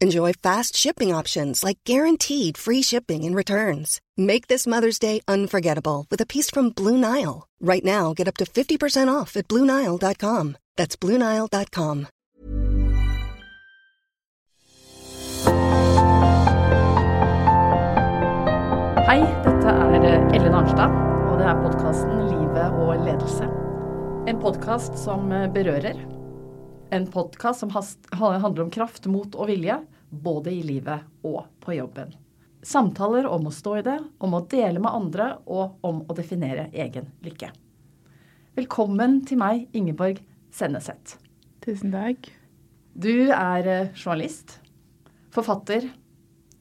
Enjoy fast shipping options like guaranteed free shipping and returns. Make this Mother's Day unforgettable with a piece from Blue Nile. Right now, get up to 50% off at BlueNile.com. That's BlueNile.com. Hei, dette er Ellen Arnstad, og det er podkasten Livet og ledelse. En podkast som berører. En podkast som handler om kraft, mot og vilje, både i livet og på jobben. Samtaler om å stå i det, om å dele med andre og om å definere egen lykke. Velkommen til meg, Ingeborg Senneset. Tusen takk. Du er eh, journalist, forfatter,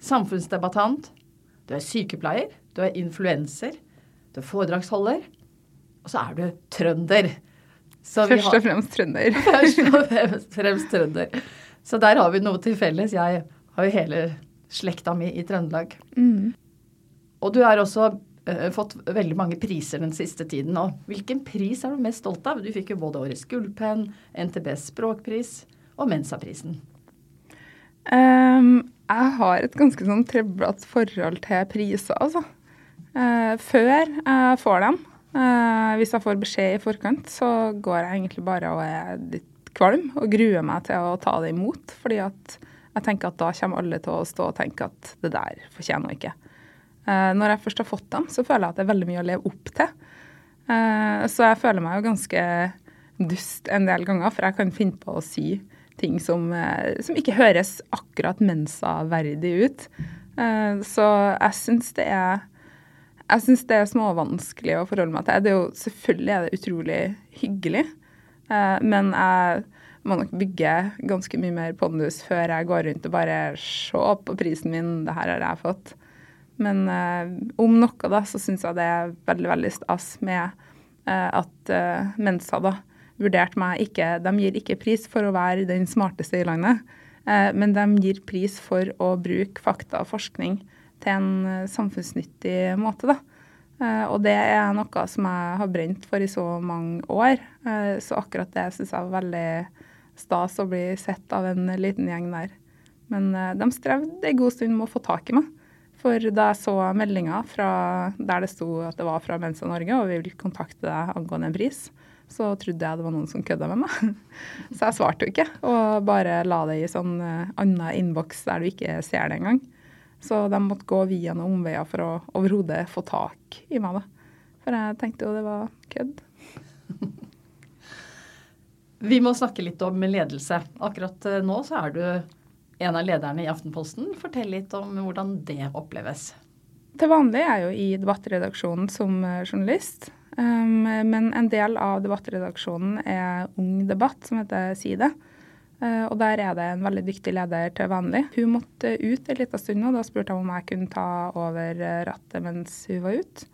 samfunnsdebattant, du er sykepleier, du er influenser, du er foredragsholder, og så er du trønder. Så vi Først og fremst trønder. Først og fremst, trønder. Så der har vi noe til felles. Jeg har jo hele slekta mi i Trøndelag. Mm. Og du har også uh, fått veldig mange priser den siste tiden. Og hvilken pris er du mest stolt av? Du fikk jo både Årets gullpenn, NTBs språkpris og Mensaprisen. Um, jeg har et ganske sånn trøblete forhold til priser, altså. Uh, før jeg får dem, eh, hvis jeg får beskjed i forkant, så går jeg egentlig bare og er litt kvalm og gruer meg til å ta det imot. Fordi at jeg tenker at da kommer alle til å stå og tenke at det der fortjener hun ikke. Eh, når jeg først har fått dem, så føler jeg at det er veldig mye å leve opp til. Eh, så jeg føler meg jo ganske dust en del ganger, for jeg kan finne på å si ting som, eh, som ikke høres akkurat mensa-verdig ut. Eh, så jeg syns det er jeg syns det er småvanskelig å forholde meg til. Det er jo, selvfølgelig er det utrolig hyggelig, eh, men jeg må nok bygge ganske mye mer pondus før jeg går rundt og bare Se på prisen min, det her har jeg fått. Men eh, om noe, da, så syns jeg det er veldig, veldig stas med eh, at eh, Mensa da vurderte meg ikke De gir ikke pris for å være den smarteste i landet, eh, men de gir pris for å bruke fakta og forskning til en eh, samfunnsnyttig måte, da. Eh, og det er noe som jeg har brent for i så mange år. Eh, så akkurat det syns jeg var veldig stas å bli sett av en liten gjeng der. Men de strevde en god stund med å få tak i meg. For da jeg så meldinga der det sto at det var fra Mensa Norge, og vi vil kontakte deg angående en pris, så trodde jeg det var noen som kødda med meg. Så jeg svarte jo ikke, og bare la det i sånn annen innboks der du ikke ser det engang. Så de måtte gå via noen omveier for å overhodet få tak i meg, da. For jeg tenkte jo det var kødd. Vi må snakke litt om ledelse. Akkurat eh, nå så er du en av lederne i Aftenposten. Fortell litt om hvordan det oppleves. Til vanlig er jeg jo i debattredaksjonen som eh, journalist. Um, men en del av debattredaksjonen er Ung Debatt, som heter Side. Uh, og der er det en veldig dyktig leder til vanlig. Hun måtte ut en liten stund, og da spurte jeg om jeg kunne ta over eh, rattet mens hun var ute.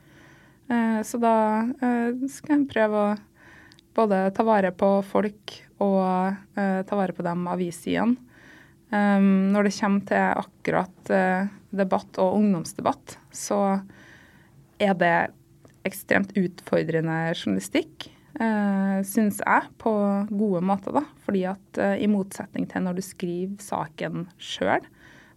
Uh, så da skal jeg prøve å både ta vare på folk og ta vare på de avissidene. Når det kommer til akkurat debatt og ungdomsdebatt, så er det ekstremt utfordrende journalistikk, uh, syns jeg, på gode måter. da. Fordi at uh, i motsetning til når du skriver saken sjøl,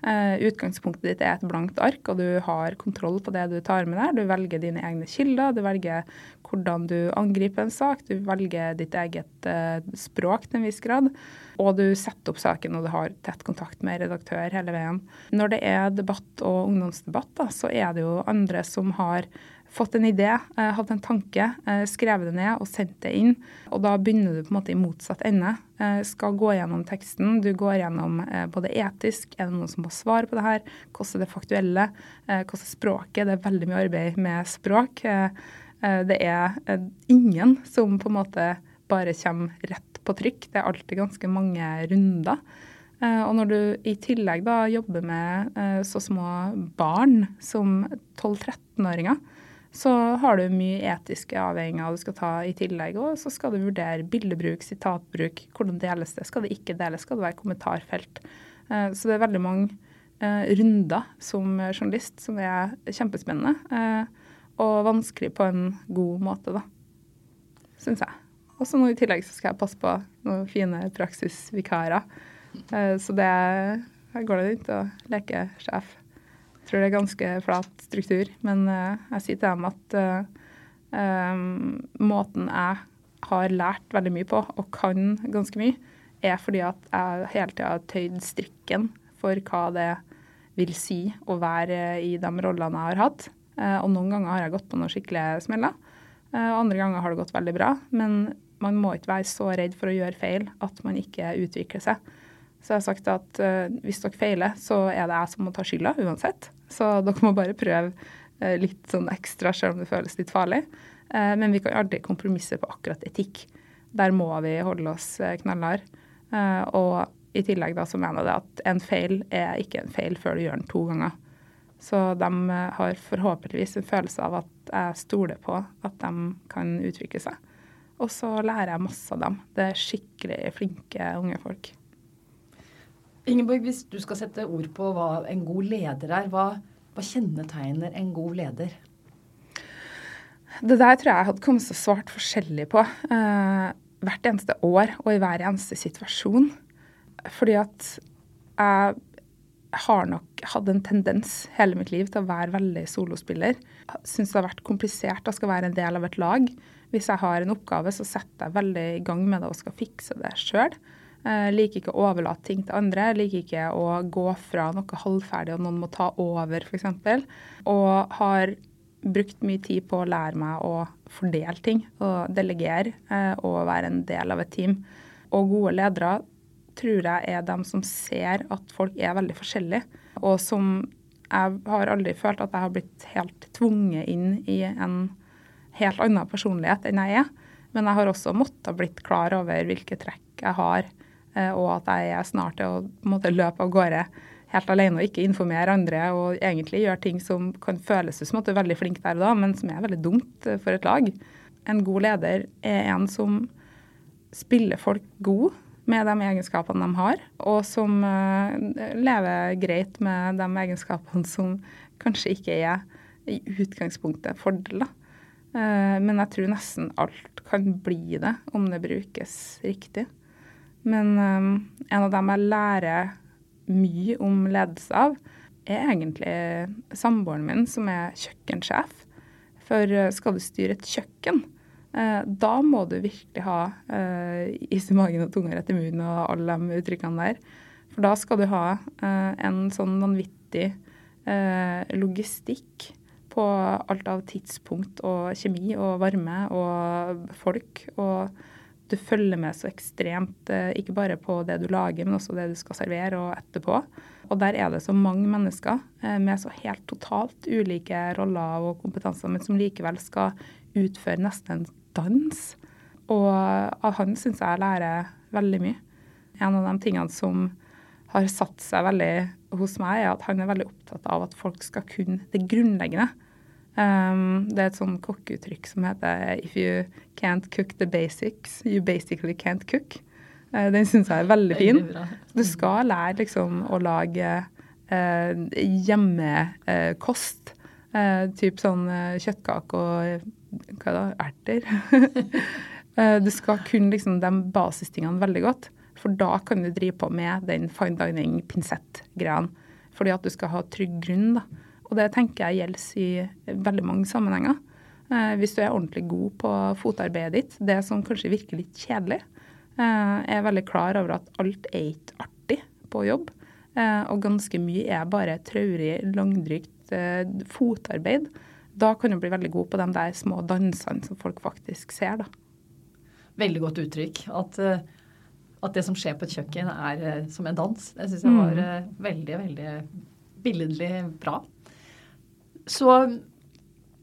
uh, utgangspunktet ditt er et blankt ark, og du har kontroll på det du tar med der. Du velger dine egne kilder, du velger hvordan du angriper en sak, du velger ditt eget uh, språk til en viss grad. Og du setter opp saken, og du har tett kontakt med redaktør hele veien. Når det er debatt og ungdomsdebatt, da, så er det jo andre som har fått en idé, eh, hatt en tanke, eh, skrevet det ned og sendt det inn. Og da begynner du på en måte i motsatt ende. Eh, skal gå gjennom teksten. Du går gjennom både etisk, er det noen som må svare på det her, hvordan er det faktuelle, hvordan er språket. Det er veldig mye arbeid med språk. Det er ingen som på en måte bare kommer rett på trykk. Det er alltid ganske mange runder. Og når du i tillegg da jobber med så små barn som 12-13-åringer, så har du mye etiske avhengigheter du skal ta i tillegg. Og så skal du vurdere bildebruk, sitatbruk, hvordan deles det, skal det ikke deles, skal det være kommentarfelt. Eh, så det er veldig mange eh, runder som journalist som er kjempespennende. Eh, og vanskelig på en god måte, da. Syns jeg. Og så nå i tillegg så skal jeg passe på noen fine praksisvikarer. Så det går det ikke å leke sjef. Jeg tror det er ganske flat struktur. Men uh, jeg sier til dem at um, måten jeg har lært veldig mye på, og kan ganske mye, er fordi at jeg hele tida har tøyd strikken for hva det vil si å være i de rollene jeg har hatt. Og noen ganger har jeg gått på noen skikkelige smeller. andre ganger har det gått veldig bra. Men man må ikke være så redd for å gjøre feil at man ikke utvikler seg. Så jeg har sagt at hvis dere feiler, så er det jeg som må ta skylda uansett. Så dere må bare prøve uh, litt sånn ekstra, selv om det føles litt farlig. Uh, men vi kan aldri kompromisse på akkurat etikk. Der må vi holde oss knallharde. og i tillegg da så mener jeg at en feil er ikke en feil før du gjør den to ganger. Så de har forhåpentligvis en følelse av at jeg stoler på at de kan utvikle seg. Og så lærer jeg masse av dem. Det er skikkelig flinke unge folk. Ingeborg, hvis du skal sette ord på hva en god leder er, hva, hva kjennetegner en god leder? Det der tror jeg jeg hadde kommet til svart forskjellig på eh, hvert eneste år og i hver eneste situasjon. Fordi at jeg har nok hatt en tendens hele mitt liv til å være veldig solospiller. Syns det har vært komplisert å skal være en del av et lag. Hvis jeg har en oppgave, så setter jeg veldig i gang med det og skal fikse det sjøl. Uh, liker ikke å overlate ting til andre. Jeg Liker ikke å gå fra noe halvferdig og noen må ta over, f.eks. Og har brukt mye tid på å lære meg å fordele ting og delegere uh, og være en del av et team. Og gode ledere tror jeg er dem som ser at folk er veldig forskjellige, og som jeg har aldri følt at jeg har blitt helt tvunget inn i en helt annen personlighet enn jeg er. Men jeg har også måttet blitt klar over hvilke trekk jeg har Eh, og at jeg er snart til å måte, løpe av gårde helt alene og ikke informere andre og egentlig gjøre ting som kan føles som at du er veldig flink der og da, men som er veldig dumt eh, for et lag. En god leder er en som spiller folk god med de egenskapene de har, og som uh, lever greit med de egenskapene som kanskje ikke er i utgangspunktet fordeler. Men jeg tror nesten alt kan bli det om det brukes riktig. Men um, en av dem jeg lærer mye om ledelse av, er egentlig samboeren min, som er kjøkkensjef. For uh, skal du styre et kjøkken, uh, da må du virkelig ha uh, is i magen og tunga rett i munnen og alle de uttrykkene der. For da skal du ha uh, en sånn vanvittig logistikk på alt av tidspunkt og kjemi og varme og folk. og du følger med så ekstremt, eh, ikke bare på det du lager, men også det du skal servere og etterpå. Og der er det så mange mennesker eh, med så helt totalt ulike roller og kompetanser, men som likevel skal utføre nesten en dans. Og av han syns jeg lærer veldig mye. En av de tingene som har satt seg veldig hos meg, er at han er veldig opptatt av at folk skal kunne det grunnleggende. Um, det er et sånn kokkeuttrykk som heter 'If you can't cook the basics, you basically can't cook'. Uh, den syns jeg er veldig fin. Du skal lære liksom å lage uh, hjemmekost. Uh, typ sånn kjøttkake og hva da, erter. du skal kunne liksom de basistingene veldig godt. For da kan du drive på med den fine dining-pinsett-greia. Fordi at du skal ha trygg grunn. da. Og det tenker jeg gjelder i veldig mange sammenhenger. Eh, hvis du er ordentlig god på fotarbeidet ditt, det som kanskje virker litt kjedelig, eh, er veldig klar over at alt er ikke artig på jobb. Eh, og ganske mye er bare traurig, langdrygt fotarbeid. da kan du bli veldig god på de der små dansene som folk faktisk ser, da. Veldig godt uttrykk. At, at det som skjer på et kjøkken er som en dans. Det syns jeg var mm. veldig, veldig billedlig bra. Så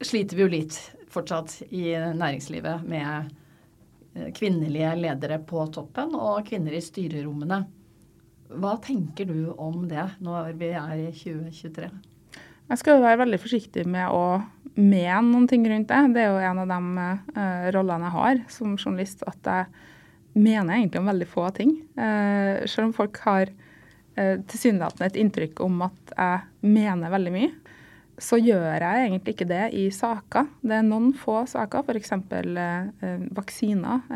sliter vi jo litt fortsatt i næringslivet med kvinnelige ledere på toppen og kvinner i styrerommene. Hva tenker du om det når vi er i 2023? Jeg skal være veldig forsiktig med å mene noen ting rundt det. Det er jo en av de uh, rollene jeg har som journalist, at jeg mener egentlig om veldig få ting. Uh, selv om folk har uh, tilsynelatende et inntrykk om at jeg mener veldig mye, så gjør jeg egentlig ikke det i saker. Det er noen få saker, f.eks. Eh, vaksiner,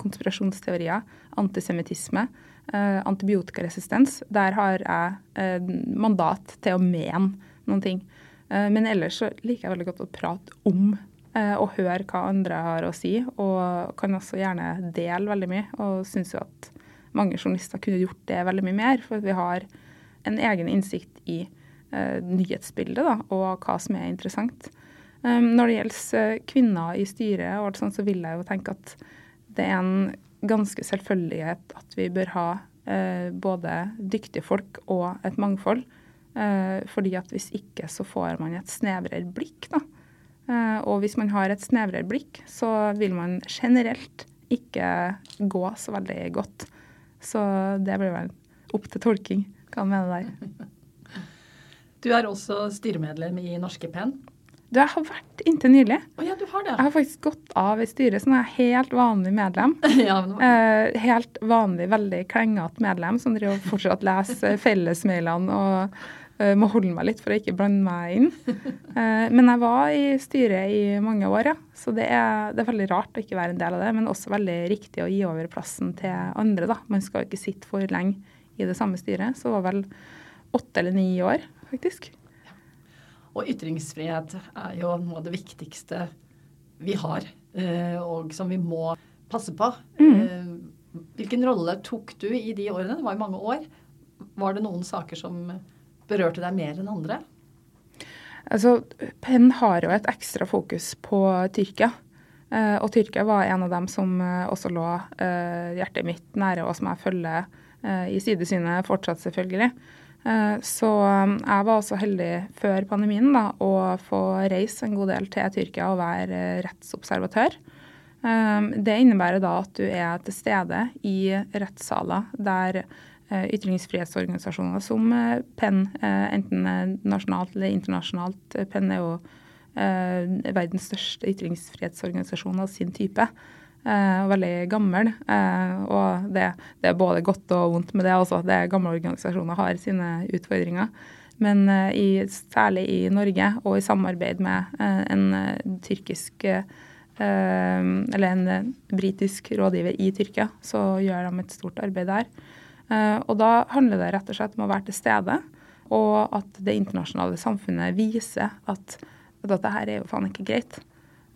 konspirasjonsteorier, antisemittisme eh, antibiotikaresistens. Der har jeg eh, mandat til å mene noen ting. Eh, men ellers så liker jeg veldig godt å prate om eh, og høre hva andre har å si. Og kan også gjerne dele veldig mye. Og syns jo at mange journalister kunne gjort det veldig mye mer. For vi har en egen innsikt i eh, nyhetsbildet da, og hva som er interessant. Um, når det gjelder kvinner i styret, og alt sånt, så vil jeg jo tenke at det er en ganske selvfølgelighet at vi bør ha eh, både dyktige folk og et mangfold. Eh, fordi at hvis ikke så får man et snevrere blikk, da. Eh, og hvis man har et snevrere blikk, så vil man generelt ikke gå så veldig godt. Så det blir vel opp til tolking hva mener mener der. Du er også styremedlem i Norske Penn. Du, jeg har vært inntil nylig. Oh, ja, du har det. Jeg har faktisk gått av i styret, så nå er helt vanlig medlem. ja, men... eh, helt vanlig, veldig klengete medlem som driver fortsatt leser fellesmailene og eh, må holde meg litt for å ikke blande meg inn. Eh, men jeg var i styret i mange år, ja. Så det er, det er, veldig rart å ikke være en del av det, men også veldig riktig å gi over plassen til andre, da. Man skal jo ikke sitte for lenge i det samme styret. Så det var vel åtte eller ni år, faktisk. Og ytringsfrihet er jo noe av det viktigste vi har, eh, og som vi må passe på. Mm. Eh, hvilken rolle tok du i de årene? Det var jo mange år. Var det noen saker som berørte deg mer enn andre? Altså, Penn har jo et ekstra fokus på Tyrkia. Eh, og Tyrkia var en av dem som også lå hjertet mitt nære, og som jeg følger i sidesynet fortsatt, selvfølgelig. Eh, så um, jeg var også heldig før pandemien da, å få reise en god del til Tyrkia og være eh, rettsobservatør. Um, det innebærer da at du er til stede i rettssaler der eh, ytringsfrihetsorganisasjoner som PEN, enten nasjonalt eller internasjonalt PEN er jo verdens største ytringsfrihetsorganisasjon av sin type og veldig gammel. Eh, og det, det, er både godt og vondt med det også. Det er Gamle organisasjoner har sine utfordringer. Men eh, i, særlig i Norge og i samarbeid med en tyrkisk eller en britisk rådgiver i Tyrkia, så gjør de et stort arbeid der. Og da handler det rett og slett om å være til stede, og at det internasjonale samfunnet viser at, at dette her er jo faen ikke greit.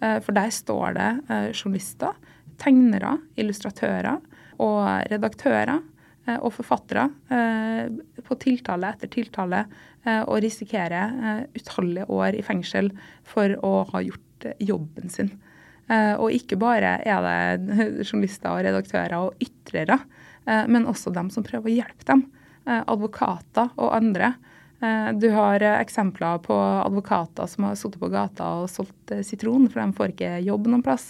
For der står det journalister tegnere, illustratører og redaktører eh, og forfattere eh, på tiltale etter tiltale eh, og risikerer utallige år i fengsel for å ha gjort jobben sin. Og ikke bare er det journalister og redaktører og ytrere, men også dem som prøver å hjelpe dem. Advokater og andre. Du har eksempler på advokater som har sittet på gata og solgt sitron, for de får ikke jobb noen plass.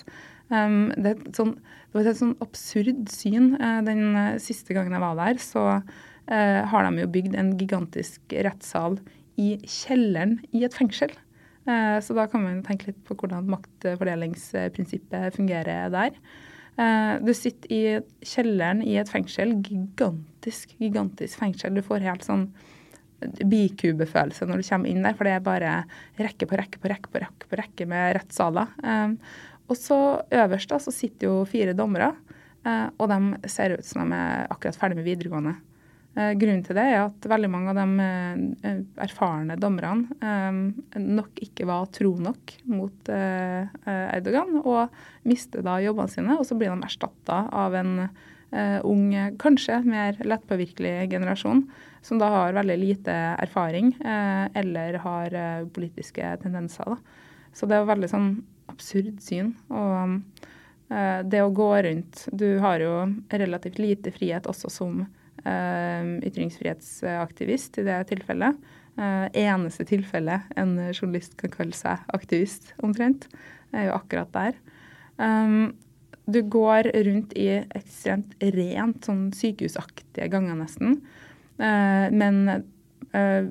Um, det, sånn, det, var et sånn absurd syn. Uh, den uh, siste gangen jeg var der, så uh, har de jo bygd en gigantisk rettssal i kjelleren i et fengsel. så da kan man tenke litt på hvordan maktfordelingsprinsippet fungerer der. du sitter i kjelleren i et fengsel, gigantisk, gigantisk fengsel. Du får helt sånn bikubefølelse når du kommer inn der, for det er bare rekke på rekke på rekke på rekke, på rekke med rettssaler. Um, og så øverst da, så sitter jo fire dommere, eh, og de ser ut som de er akkurat ferdig med videregående. Eh, grunnen til det er at veldig mange av de eh, erfarne dommerne nok ikke var tro nok mot Erdogan, og mister da jobbene sine. Og så blir de erstatta av en ung, kanskje mer lettpåvirkelig generasjon, som da har veldig lite erfaring eller har politiske tendenser. da. Så det er veldig sånn absurd syn. Og eh, det å gå rundt Du har jo relativt lite frihet også som eh, ytringsfrihetsaktivist i det tilfellet. Uh, eneste tilfelle en journalist kan kalle seg aktivist, omtrent, er jo akkurat der. Um, du går rundt i ekstremt rent, sånn sykehusaktige ganger nesten. Uh, men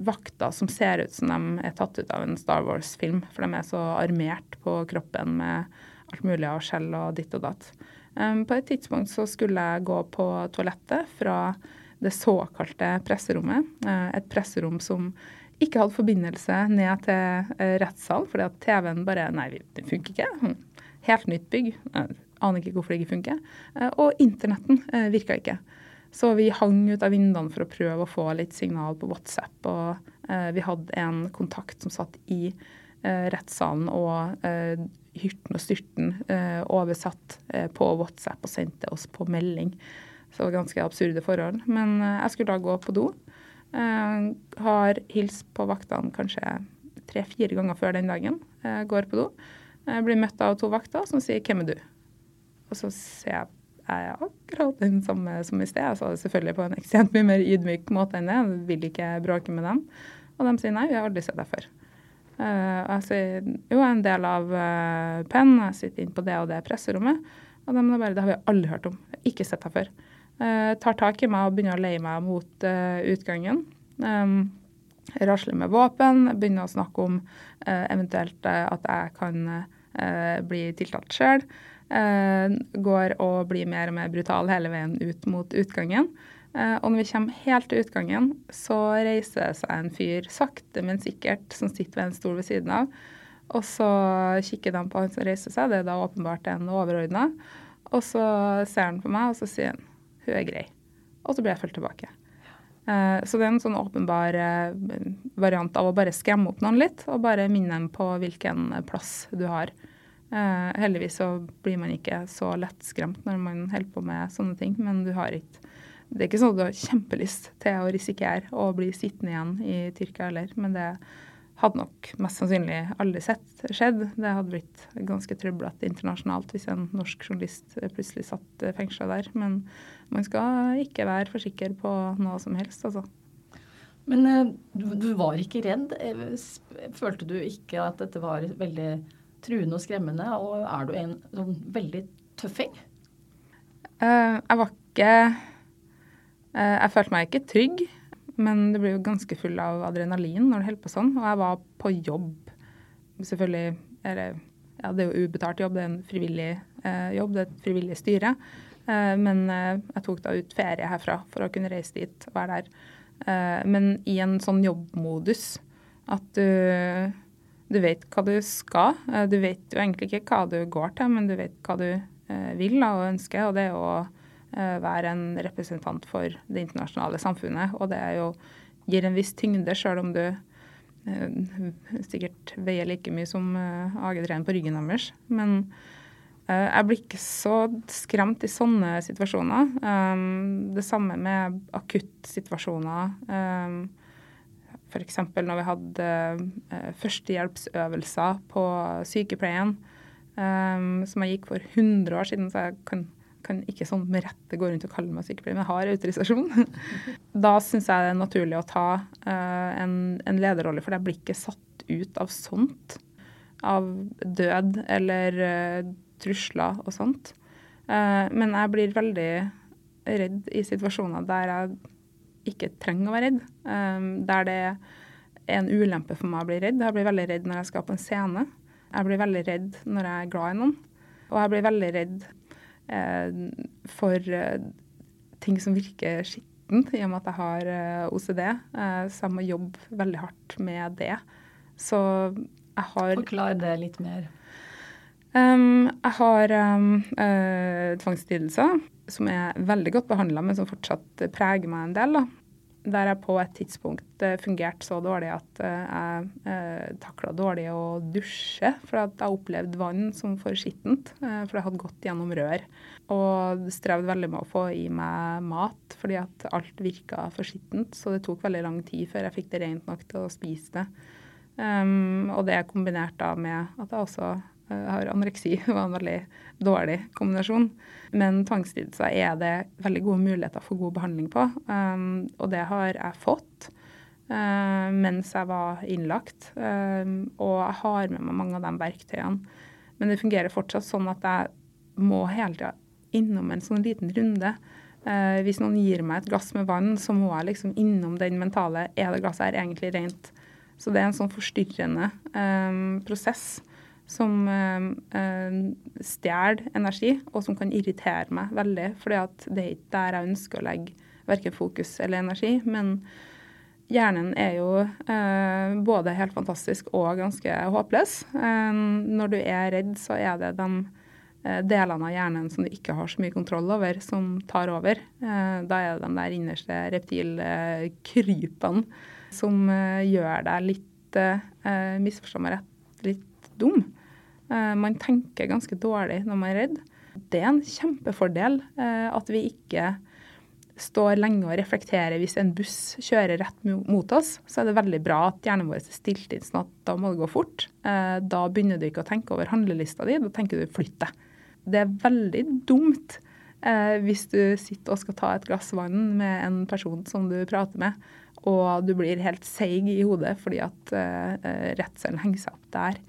vakter som ser ut som de er tatt ut av en Star Wars-film, for de er så armert på kroppen med alt mulig av skjell og ditt og datt. På et tidspunkt så skulle jeg gå på toalettet fra det såkalte presserommet. Uh, et presserom som ikke hadde forbindelse ned til uh, rettssalen, fordi at TV-en bare Nei, det funker ikke. Hm. Helt nytt bygg. Jeg aner ikke hvorfor det ikke funker. Og internetten virka ikke. Så vi hang ut av vinduene for å prøve å få litt signal på WhatsApp. Og vi hadde en kontakt som satt i rettssalen og hyrten og styrten oversatt på WhatsApp og sendte oss på melding. Så det var ganske absurde forhold. Men jeg skulle da gå på do. Har hilst på vaktene kanskje tre-fire ganger før den dagen. Går på do. Blir møtt av to vakter som sier 'Hvem er du?' Og så ser jeg er akkurat den samme som i sted. Jeg sa det selvfølgelig på en ekstremt mye mer ydmyk måte enn det. Jeg vil ikke bråke med dem. Og de sier nei, vi har aldri sett deg før. Uh, jeg sier jo, jeg er en del av uh, PEN, jeg sitter inne på det og det presserommet. Og de bare det har vi aldri hørt om. Ikke sett deg før. Uh, tar tak i meg og begynner å leie meg mot uh, utgangen. Um, rasler med våpen, begynner å snakke om eventuelt at jeg kan bli tiltalt sjøl. Går og blir mer og mer brutal hele veien ut mot utgangen. og når vi kommer helt til utgangen, så reiser det seg en fyr sakte, men sikkert som sitter ved en stol ved siden av. Og så kikker de på han som reiser seg, det er da åpenbart en overordna. Og så ser han på meg, og så sier han hun er grei. Og så blir jeg fulgt tilbake. Uh, så det er en sånn åpenbar variant av å bare skremme opp noen litt, og bare minne dem på hvilken plass du har. Uh, heldigvis så blir man ikke så lettskremt når man holder på med sånne ting, men du har ikke Det er ikke sånn at du har kjempelyst til å risikere å bli sittende igjen i Tyrkia heller, men det hadde nok mest sannsynlig aldri sett skjedd. Det hadde blitt ganske trøblete internasjonalt hvis en norsk journalist plutselig satt fengsla der. Men man skal ikke være for sikker på noe som helst, altså. Men eh, du var ikke redd? Eh, følte du ikke at dette var veldig truende og skremmende? Og er du en sånn veldig tøffing? Uh, jeg var ikke uh, Jeg følte meg ikke trygg. Men det blir jo ganske full av adrenalin når det holder på sånn. Og jeg var på jobb. Selvfølgelig eller, ja, Det er jo ubetalt jobb, det er en frivillig uh, jobb, det er et frivillig styre. Men jeg tok da ut ferie herfra for å kunne reise dit og være der. Men i en sånn jobbmodus at du, du vet hva du skal. Eh, du vet jo egentlig ikke hva du går til, men du vet hva du eh, vil og ønsker. Og det er jo Eh, være en representant for det internasjonale samfunnet. Og det jo, gir en viss tyngde, sjøl om du sikkert veier like mye som eh, AG3 på ryggen deres. Men jeg blir ikke så skremt i sånne situasjoner. det samme med akuttsituasjoner. F.eks. når vi hadde førstehjelpsøvelser på sykepleien, som jeg gikk for 100 år siden, så jeg kan kan ikke sånn med rette gå rundt og kalle meg sykepleier, men jeg har autorisasjon. da syns jeg det er naturlig å ta uh, en, en, lederrolle, for jeg blir ikke satt ut av sånt. Av død eller trusler og sånt. Men jeg blir veldig redd i situasjoner der jeg ikke trenger å være redd. der det er en ulempe for meg å bli redd. Jeg blir veldig redd når jeg skal på en scene. Jeg blir veldig redd når jeg er glad i noen. Og jeg blir veldig redd Eh, for eh, ting som virker skittent, i og med at jeg har eh, OCD. så jeg må jobbe veldig hardt med det. Så jeg har Forklar det litt mer. Um, jeg har um, tvangslidelser som er veldig godt behandla, men som fortsatt preger meg en del. Da der jeg på et tidspunkt uh, fungerte så dårlig at uh, jeg eh, takla dårlig å dusje. For at jeg opplevde vann som for skittent, uh, for det hadde gått gjennom rør. Og strevde veldig med å få i meg mat, fordi at alt virka for skittent. Så det tok veldig lang tid før jeg fikk det rent nok til å spise det. Um, og det er kombinert da med at jeg også har anoreksi, var en veldig dårlig kombinasjon. Men tvangslidelser er det veldig gode muligheter for god behandling på. Um, og det har jeg fått uh, mens jeg var innlagt. Um, og jeg har med meg mange av de verktøyene. Men det fungerer fortsatt sånn at jeg må hele tida innom en sånn liten runde. Uh, hvis noen gir meg et glass med vann, så må jeg liksom innom den mentale Er det glasset her egentlig rent? Så det er en sånn forstyrrende um, prosess som øh, stjeler energi, og som kan irritere meg veldig. fordi det er ikke der jeg ønsker å legge verken fokus eller energi. Men hjernen er jo øh, både helt fantastisk og ganske håpløs. Når du er redd, så er det de delene av hjernen som du ikke har så mye kontroll over, som tar over. Da er det de der innerste reptilkrypene som gjør deg litt, misforstå meg rett, litt dum. Uh, man tenker ganske dårlig når man er redd. Det er en kjempefordel at vi ikke står lenge og reflekterer hvis en buss kjører rett mot oss. Så er det veldig bra at hjernen vår er stilt inn sånn at da må det gå fort. Da begynner du ikke å tenke over handlelista di, da tenker du flytte. Det er veldig dumt hvis du sitter og skal ta et glass vann med en person som du prater med, og du blir helt seig i hodet fordi at redselen henger seg opp der.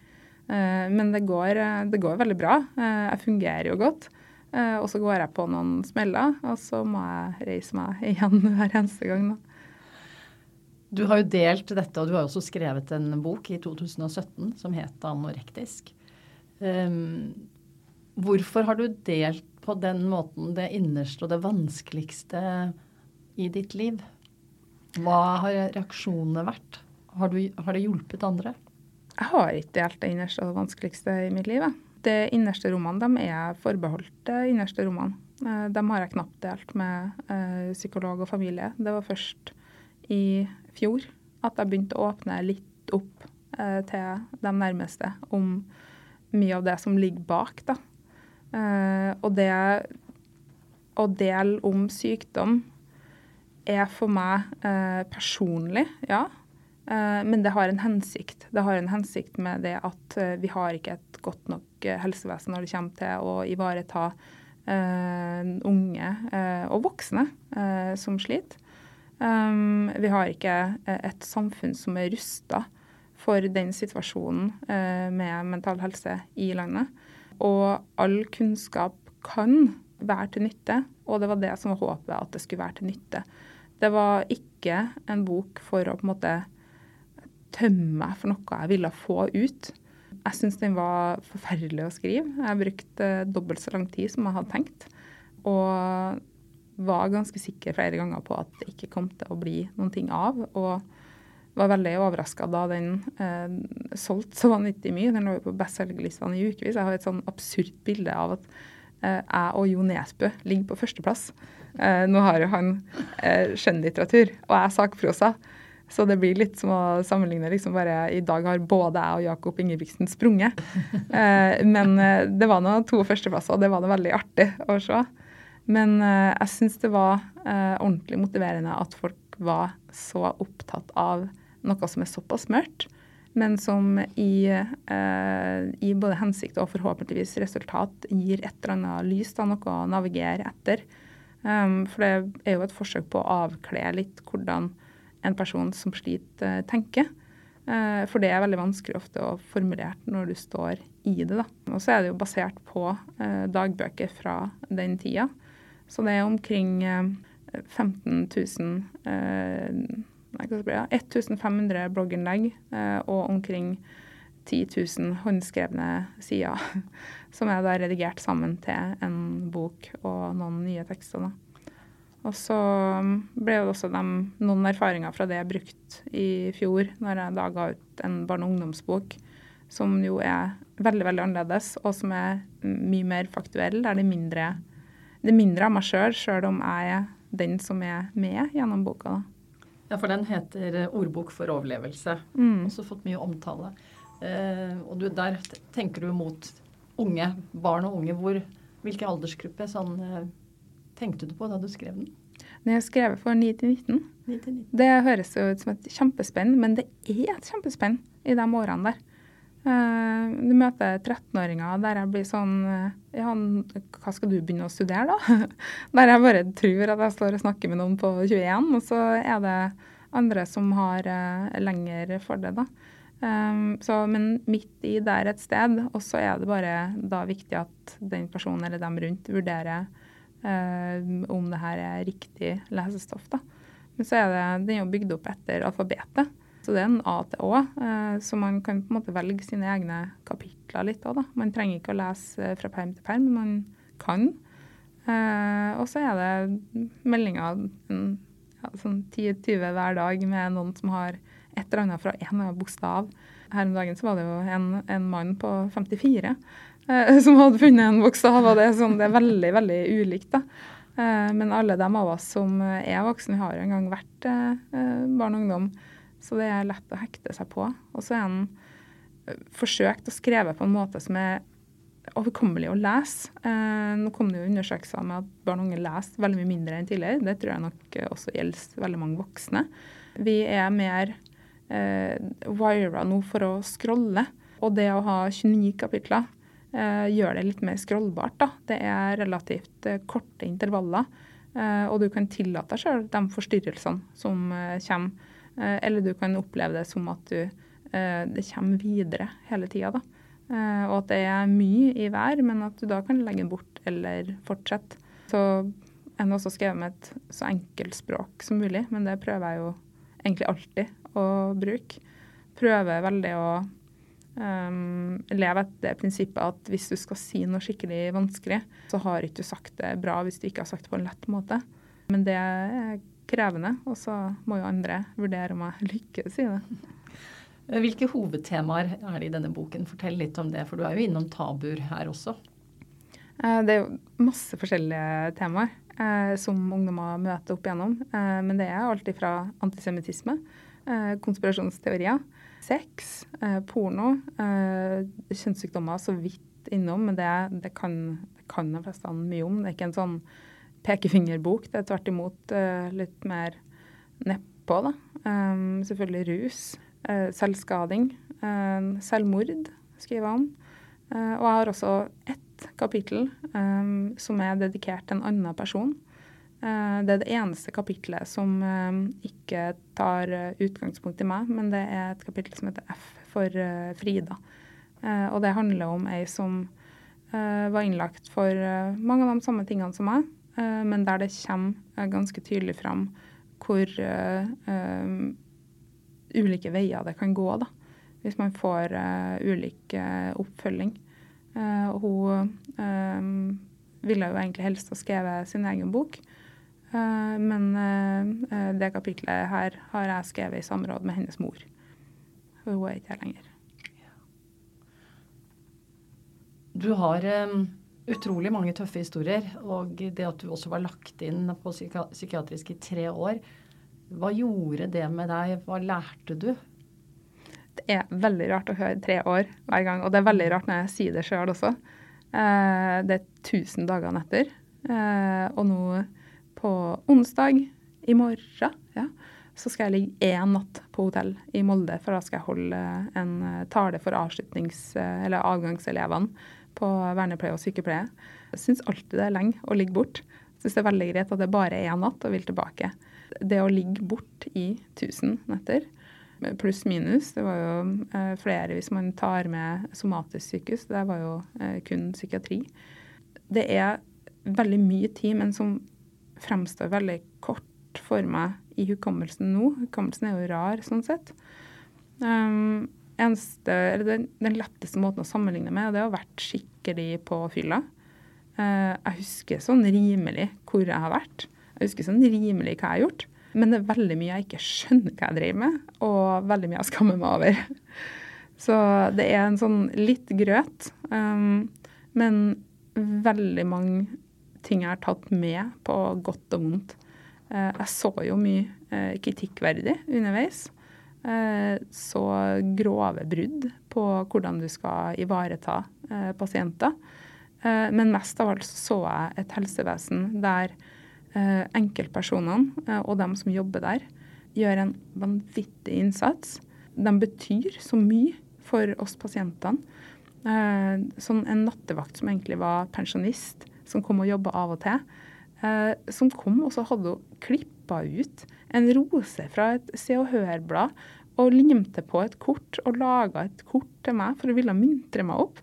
Uh, men det går, det går, veldig bra. Uh, jeg fungerer jo godt. og så går jeg på noen smeller, og så må jeg reise meg igjen hver eneste gang. Da. Du har jo delt dette, og du har også skrevet en bok i 2017 som het 'Anorektisk'. Um, hvorfor har du delt på den måten det innerste og det vanskeligste i ditt liv? Hva har reaksjonene vært? Har, du, har, det hjulpet andre? Jeg har ikke delt det innerste og det vanskeligste i mitt liv. De innerste rommene de er forbeholdt de innerste rommene. Eh, de har jeg knapt delt med eh, psykolog og familie. Det var først i fjor at jeg begynte å åpne litt opp eh, til de nærmeste om mye av det som ligger bak. Da. Og det å dele om sykdom er for meg eh, personlig, ja. Eh, men det har en hensikt. Det har en hensikt med det at eh, vi har ikke et godt nok eh, helsevesen når det kommer til å ivareta unge og voksne som sliter. Vi har ikke et samfunn som er rusta for den situasjonen med mental helse i landet. Og all kunnskap kan være til nytte, og det var det som var håpet, at det skulle være til nytte. Det var ikke en bok for å på en måte tømme meg for noe jeg ville få ut. Jeg syns den var forferdelig å skrive. Jeg brukte dobbelt så lang tid som jeg hadde tenkt. Og var ganske sikker flere ganger på at det ikke kom til å bli noen ting av. Og var veldig overraska da den eh, solgte så vanvittig mye. Den lå jo på bestselgerlistene i ukevis. Jeg har et sånn absurd bilde av at eh, jeg og Jo Nesbø ligger på førsteplass. Eh, nå har jo han eh, skjønnlitteratur, og jeg sakprosa. Så det blir litt som å sammenligne liksom bare I dag har både jeg og Jakob Ingebrigtsen sprunget. Eh, men eh, det var nå to førsteplasser, og det var det veldig artig å se. Men eh, jeg syns det var ordentlig motiverende at folk var så opptatt av noe som er såpass mørkt, men som i, eh, i både hensikt og forhåpentligvis resultat gir et eller annet lys, da, noe å navigere etter. For det er jo et forsøk på å avkle litt hvordan en person som sliter, tenker. Uh, for det er veldig vanskelig ofte å formulere når du står i det. da. Og så er det jo basert på uh, dagbøker fra den tida. Så det er omkring uh, 15 000 nei, hva bli, ja, 1500 blogginnlegg og omkring 10 000 håndskrevne sider. som er da redigert sammen til en bok og noen nye tekster. Da. Og så um, ble det også de, noen erfaringer fra det jeg brukt i fjor, når jeg da ga ut en barne- og ungdomsbok som jo er veldig veldig annerledes, og som er mye mer faktuell. Der det er mindre, det mindre av meg sjøl, sjøl om jeg er den som er med gjennom boka. da. Ja, for den heter 'Ordbok for overlevelse'. Mm. Også fått mye omtale. Eh, og du, der tenker du mot unge, barn og unge. Hvor, hvilken aldersgruppe sånn, eh, tenkte du på da du skrev den? Når jeg skrev for 9 til 19. 9 19. Det høres jo ut som et kjempespenn, men det er et kjempespenn i de årene der. Eh, du møter 13-åringer der jeg blir sånn eh, Ja, hva skal du begynne å studere, da? Der jeg bare tror at jeg står og snakker med noen på 21, og så er det andre som har lengre lenger for det, da. Um, så, men midt i der et sted, og så er det bare da viktig at den personen eller dem rundt vurderer om det her er riktig lesestoff. da. Men så er det, den er jo bygd opp etter alfabetet. Så det er en A til Å, eh, så man kan på en måte velge sine egne kapitler litt òg, da. Man trenger ikke å lese eh, fra perm til perm, men man kan. Eh, og så er det meldinger ja, sånn 10-20 hver dag med noen som har et eller annet fra en bokstav. Her om dagen så var det jo en, en mann på 54 eh, som hadde funnet en bokstav, og det er, sånn, det er veldig, veldig ulikt. da. Eh, men alle de av oss som er voksne, har en gang vært eh, barn og ungdom. Så det er lett å hekte seg på. Og så er den eh, forsøkt å skrive på en måte som er overkommelig å lese. Eh, nå kom det jo undersøkelser med at barn og unge leser veldig mye mindre enn tidligere. Det tror jeg nok også gjelder veldig mange voksne. Vi er mer eh, wira nå for å scrolle. Og det å ha 29 kapitler eh, gjør det litt mer scrollbart. Da. Det er relativt eh, korte intervaller. Eh, og du kan tillate deg sjøl de forstyrrelsene som kommer. Eh, eller du kan oppleve det som at du, eh, det kommer videre hele tida. Eh, og at det er mye i hver, men at du da kan legge den bort eller fortsette. Så jeg har også skrevet med et så enkelt språk som mulig, men det prøver jeg jo egentlig alltid å bruke. Prøver veldig å um, leve etter det prinsippet at hvis du skal si noe skikkelig vanskelig, så har ikke du sagt det bra hvis du ikke har sagt det på en lett måte. Men det er krevende. Og så må jo andre vurdere om jeg lykkes i det. Hvilke hovedtemaer er det i denne boken? Fortell litt om det, for du er jo innom tabuer her også. Eh, det er jo masse forskjellige temaer eh, som ungdommer møter opp igjennom. Eh, men det er alt fra antisemittisme, konspirasjonsteorier, sex, porno, kjønnssykdommer så vidt innom. Men det, det kan, kan de fleste mye om. Det er ikke en sånn pekefingerbok. Det er tvert imot uh, litt mer nedpå, da. Selvfølgelig rus, selvskading, selvmord skriver om. og jeg har også ett kapittel som er dedikert til en annen person. Det er det eneste kapitlet som ikke tar utgangspunkt i meg, men det er et kapittel som heter F for Frida. og det handler om ei som var innlagt for mange av de samme tingene som meg. Eh, men der det kommer eh, ganske tydelig fram hvor ulike veier det kan gå, da. Hvis man får ulik oppfølging. hun ville jo egentlig helst ha skrevet sin egen bok. Men det kapitlet her har jeg skrevet i samråd med hennes mor. Hun er ikke her lenger. Du har utrolig mange tøffe historier. Og det at du også var lagt inn på psykiatrisk i tre år. Hva gjorde det med deg? Hva lærte du? Det er veldig rart å høre tre år hver gang. Og det er veldig rart når jeg sier det sjøl også. Eh, det er 1000 dager etter. Eh, og nå på onsdag i morgen ja, så skal jeg ligge én natt på hotell i Molde, for da skal jeg holde en tale for avslutnings- eller avgangselevene på vernepleie og sykepleie. Jeg syns alltid det er lenge å ligge bort. Syns det er veldig greit at det bare er én natt og vil tilbake. Det å ligge bort i 1000 netter, pluss minus, det var jo eh, flere hvis man tar med somatisk sykehus, det var jo eh, kun psykiatri. Det er veldig mye tid, men som fremstår veldig kort for meg i hukommelsen nå. Hukommelsen er jo rar sånn sett. Um, eneste, den, den, letteste måten å sammenligne med, det er å ha vært skikkelig på fylla. Uh, jeg husker sånn rimelig hvor jeg har vært. Jeg husker sånn rimelig hva jeg har gjort. Men det er veldig mye jeg ikke skjønner hva jeg driver med, og veldig mye jeg skammer meg over. Så det er en sånn litt grøt, um, men veldig mange ting jeg har tatt med på godt og vondt. Uh, jeg så jo mye uh, kritikkverdig underveis. Eh, så grove brudd på hvordan du skal ivareta eh, pasienter. Eh, men mest av alt så jeg et helsevesen der eh, enkeltpersonene og dem som jobber der, gjør en vanvittig innsats. De betyr så mye for oss pasientene. Sånn en nattevakt som egentlig var pensjonist, som kom og jobba av og til, som kom og så hadde hun klippa ut en rose fra et Se og Hør-blad og limte på et kort og laga et kort til meg for å ville muntre meg opp.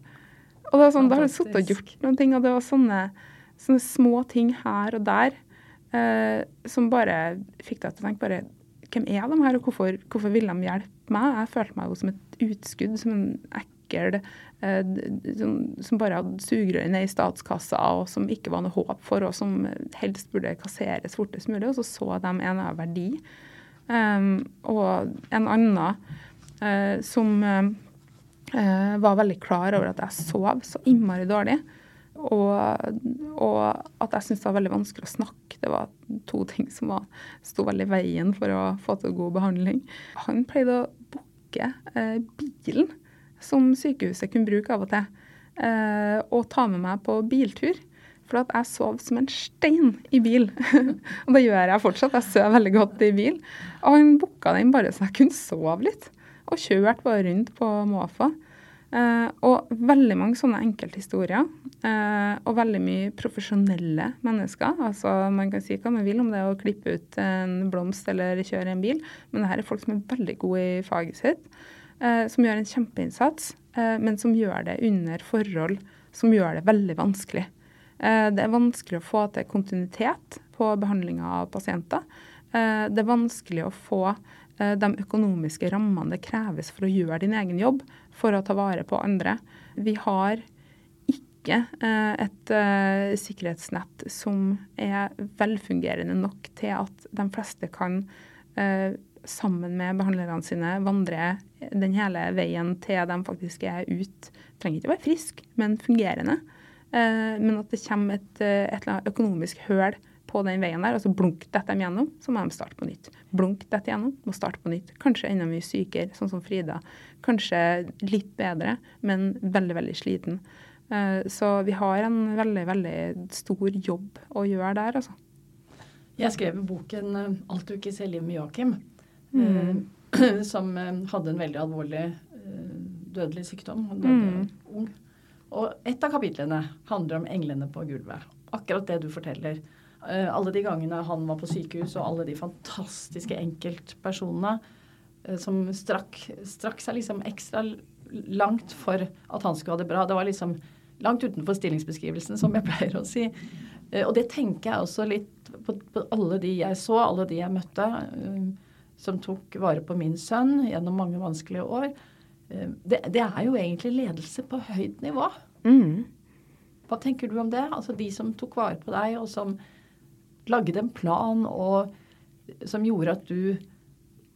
Og det var sånn, Da har jeg sittet og gjort noen ting, og det var sånne, sånne små ting her og der eh, som bare fikk deg til å tenke bare Hvem er de her, og hvorfor, hvorfor vil de hjelpe meg? Jeg følte meg jo som et utskudd, som en ekkel eh, som, som, bare hadde sugerør ned i statskassa, og som ikke var noe håp for, og som helst burde kasseres fortest mulig. Og så så de en av verdi. Um, og en annen uh, som uh, var veldig klar over at jeg sov så innmari dårlig. Og, og at jeg syntes det var veldig vanskelig å snakke. Det var to ting som var, sto veldig i veien for å få til god behandling. Han pleide å booke uh, bilen som sykehuset kunne bruke av og til, og ta med meg på biltur. For at jeg sov som en stein i bil. og det gjør jeg fortsatt. Jeg sover veldig godt i bil. Og han booka den bare så jeg kunne sove litt. Og kjørte bare rundt på måfå. Eh, og veldig mange sånne enkelthistorier. Eh, og veldig mye profesjonelle mennesker. Altså Man kan si hva man vil om det å klippe ut en blomst eller kjøre en bil, men det her er folk som er veldig gode i faget sitt. Eh, som gjør en kjempeinnsats, eh, men som gjør det under forhold som gjør det veldig vanskelig. Eh, det er vanskelig å få til kontinuitet på behandlinga av pasienter. Det er vanskelig å få de økonomiske rammene det kreves for å gjøre din egen jobb, for å ta vare på andre. Vi har ikke et sikkerhetsnett som er velfungerende nok til at de fleste kan sammen med behandlerne sine vandre den hele veien til de faktisk er ute. Trenger ikke å være frisk, men fungerende. Eh, men at det kommer et, eh, et økonomisk høl på den veien der, og så blunk detter de gjennom, så må de starte på nytt. Blunk detter gjennom, må starte på nytt. Kanskje enda mye sykere, sånn som Frida. Kanskje litt bedre, men veldig, veldig sliten. Eh, så vi har en veldig, veldig stor jobb å gjøre der, altså. Jeg skrev boken 'Alt du ikke ser liv med Joakim', mm. som hadde en veldig alvorlig dødelig sykdom. Han døde mm. ung. Og et av kapitlene handler om englene på gulvet. Akkurat det du forteller. Uh, alle de gangene han var på sykehus, og alle de fantastiske enkeltpersonene som strakk, strakk, seg liksom ekstra langt for at han skulle ha det bra. Det var liksom langt utenfor stillingsbeskrivelsen, som jeg pleier å si. Og det tenker jeg også litt på, på, alle de jeg så, alle de jeg møtte, som tok vare på min sønn gjennom mange vanskelige år. Eh, det, det, er jo egentlig ledelse på høyt nivå. Mm. Hva tenker du om det? Altså de som tok vare på deg, og som lagde en plan, og som gjorde at du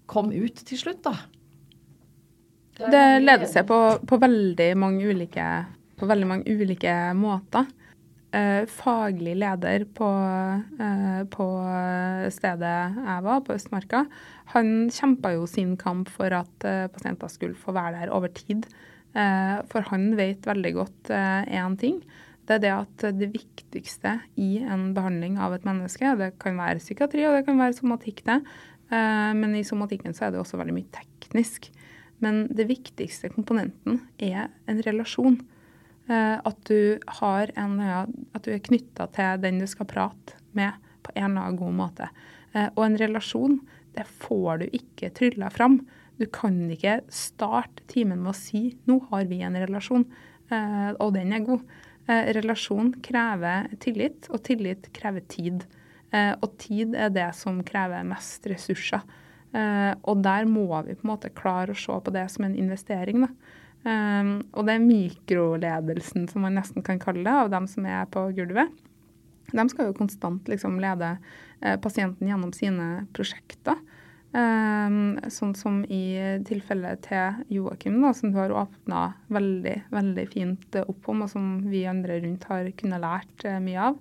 kom ut til slutt, da. Det, det leder seg på, på, veldig mange ulike, på veldig mange ulike måter eh, faglig leder på, eh, på, stedet jeg var, på Østmarka, han kjempa jo sin kamp for at eh, pasienter skulle få være der over tid. Eh, for han vet veldig godt én eh, ting. Det er det at det viktigste i en behandling av et menneske, det kan være psykiatri og det kan være somatikk, det, men i somatikken så er det også veldig mye teknisk. Men det viktigste komponenten er en relasjon. At du, har en, at du er knytta til den du skal prate med på en eller annen god måte. Og en relasjon, det får du ikke trylla fram. Du kan ikke starte timen med å si 'nå har vi en relasjon', eh, og den er god. Relasjon krever tillit, og tillit krever tid. Og tid er det som krever mest ressurser. Og der må vi på en måte klare å se på det som en investering. da. Og det er mikroledelsen, som man nesten kan kalle det, av dem som er på gulvet. De skal jo konstant liksom lede eh, pasienten gjennom sine prosjekter. Um, sånn som i tilfellet til Joakim, som du har åpna veldig veldig fint opp om, og som vi andre rundt har kunnet lært eh, mye av.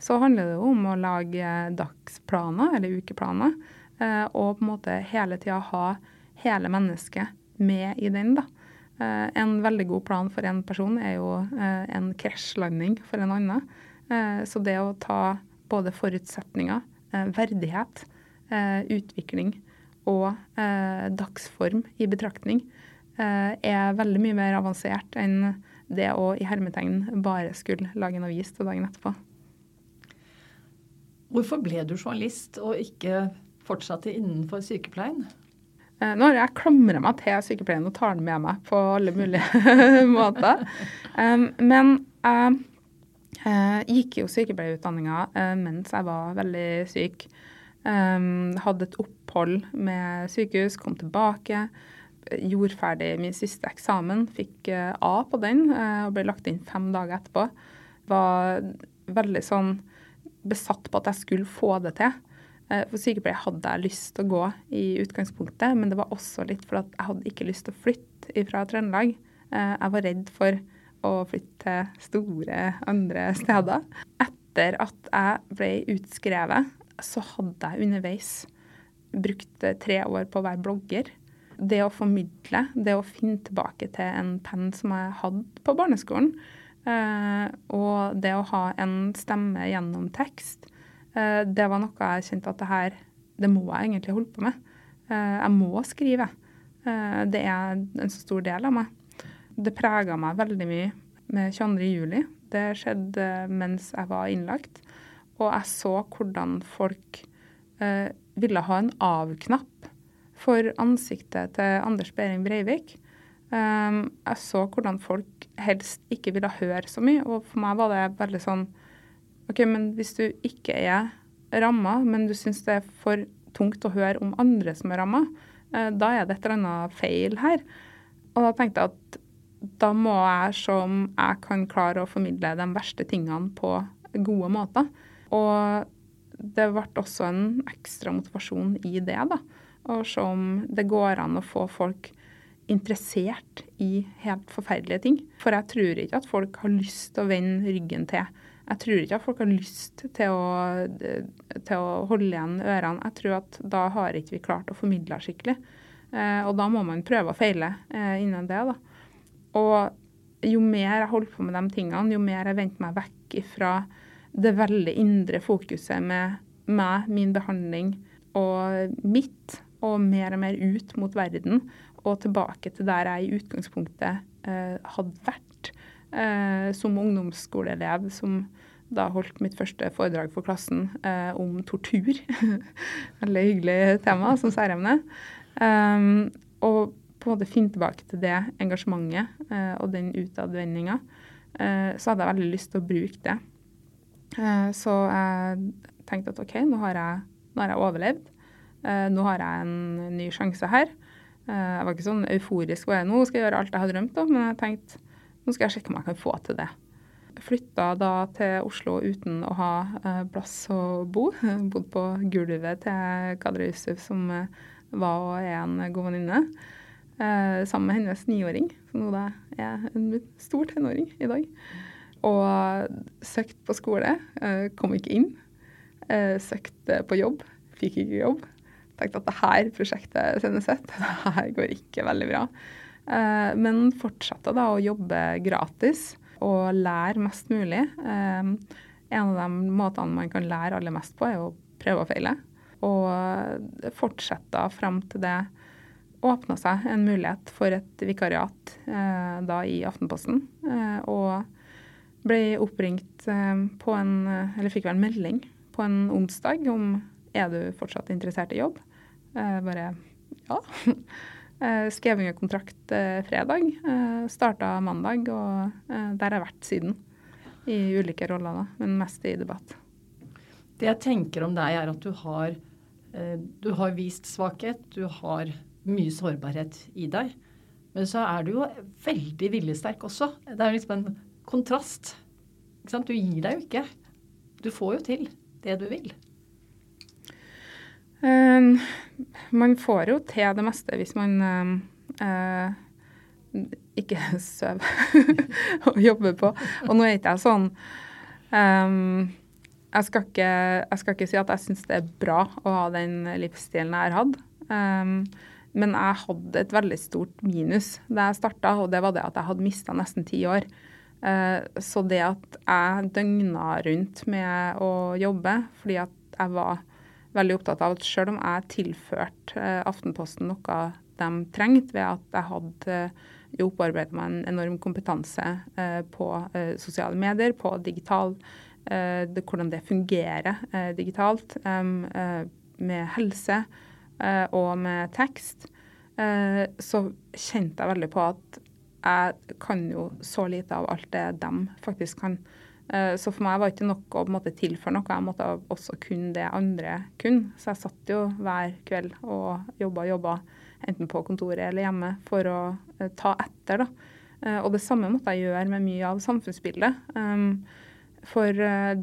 Så handler det jo om å lage dagsplaner, eller ukeplaner, eh, og på en måte hele tida ha hele mennesket med i den. da. Eh, en veldig god plan for en person er jo eh, en krasjlanding for en annen. Eh, så det å ta både forutsetninger, eh, verdighet, eh, utvikling og eh, dagsform i betraktning, eh, er veldig mye mer avansert enn det å i hermetegn bare skulle lage en avis til dagen etterpå. Hvorfor ble du journalist og ikke fortsatte innenfor sykepleien? Eh, nå har jeg klamra meg til sykepleien og tar den med meg på alle mulige måter. Men jeg uh, gikk jo sykepleierutdanninga uh, mens jeg var veldig syk. Um, hadde et opphold med sykehus, kom tilbake. Gjorde ferdig min siste eksamen, fikk A på den og ble lagt inn fem dager etterpå. Var veldig sånn besatt på at jeg skulle få det til. Eh, for sykepleier hadde jeg lyst til å gå i utgangspunktet, men det var også litt for at jeg hadde ikke lyst til å flytte fra Trøndelag. Eh, jeg var redd for å flytte til store andre steder. Etter at jeg ble utskrevet, så hadde jeg underveis brukt tre år på å være blogger. Det å formidle, det å finne tilbake til en penn som jeg hadde på barneskolen, eh, og det å ha en stemme gjennom tekst, Eh, det var noe jeg kjente at det her, det må jeg egentlig holde på med. Eh, jeg må skrive. Det er en så stor del av meg. Det prega meg veldig mye med 22. juli. Det skjedde mens jeg var innlagt. Og jeg så hvordan folk eh, ville ha en av-knapp for ansiktet til Anders Behring Breivik. Um, jeg så hvordan folk helst ikke ville høre så mye. Og for meg var det veldig sånn OK, men hvis du ikke er ramma, men du syns det er for tungt å høre om andre som er ramma, eh, da er det et eller annet feil her. Og da tenkte jeg at da må jeg se om jeg kan klare å formidle de verste tingene på gode måter. Og det ble også en ekstra motivasjon i det, da. Å se om det går an å få folk interessert i helt forferdelige ting. For jeg tror ikke at folk har lyst til å vende ryggen til jeg tror ikke at folk har lyst til å, til å holde igjen ørene. Jeg tror at da har ikke vi klart å formidle skikkelig. Eh, og da må man prøve og feile eh, innen det. da. Og jo mer jeg holdt på med de tingene, jo mer jeg vendte meg vekk fra det veldig indre fokuset med meg, min behandling og mitt, og mer og mer ut mot verden og tilbake til der jeg i utgangspunktet eh, hadde vært eh, som ungdomsskoleelev som da holdt mitt første foredrag for klassen eh, om tortur. Veldig hyggelig tema som særemne. Um, og på en måte finne tilbake til det engasjementet eh, og den utadvendinga, eh, så hadde jeg veldig lyst til å bruke det. Eh, så jeg tenkte at OK, nå har jeg, nå har jeg overlevd. Nå har jeg en ny sjanse her. Jeg var ikke sånn euforisk bare nå skal jeg gjøre alt jeg har drømt om, men jeg tenkte nå skal jeg sjekke om jeg kan få til det. Flytta da til Oslo uten å ha plass å bo. Bodd på gulvet til Kadra Yusuf, som var og er en god venninne. Eh, sammen med hennes niåring, som nå er en stor tenåring i dag. Og søkte på skole, eh, kom ikke inn. Eh, søkte på jobb, fikk ikke jobb. Tenkte at det her prosjektet sendes sett, det her går ikke veldig bra. Men fortsatte da å jobbe gratis og lære mest mulig. En av de måtene man kan lære aller mest på, er å prøve og feile. Og fortsette frem til det åpna seg en mulighet for et vikariat eh, da i Aftenposten. og ble oppringt på en Eller fikk vel en melding på en onsdag om er du fortsatt interessert i jobb. bare ja. Eh, skrev under kontrakt eh, fredag. Eh, Starta mandag, og eh, der har jeg vært siden. I ulike roller, da, men mest i debatt. Det jeg tenker om deg, er at du har, eh, du har vist svakhet. Du har mye sårbarhet i deg. Men så er du jo veldig viljesterk også. Det er liksom en kontrast. Du gir deg jo ikke. Du får jo til det du vil. Um, man får jo til det meste hvis man uh, ikke sover og jobber på. Og nå er ikke jeg sånn um, jeg, skal ikke, jeg, skal ikke, si at jeg syns det er bra å ha den livsstilen jeg har hatt. Men jeg hadde et veldig stort minus da jeg starta, og det var det at jeg hadde mista nesten ti år. Så det at jeg døgna rundt med å jobbe fordi at jeg var veldig opptatt av at selv om jeg tilførte Aftenposten noe de trengte ved at jeg hadde opparbeida meg en enorm kompetanse på sosiale medier, på digital hvordan det fungerer digitalt, med helse og med tekst, så kjente jeg veldig på at jeg kan jo så lite av alt det de faktisk kan. Så for meg var det ikke nok å måte, tilføre noe, jeg måtte også kunne det andre kunne. Så jeg satt jo hver kveld og jobba og jobba, enten på kontoret eller hjemme, for å ta etter. da. Og det samme måtte jeg gjøre med mye av samfunnsbildet. For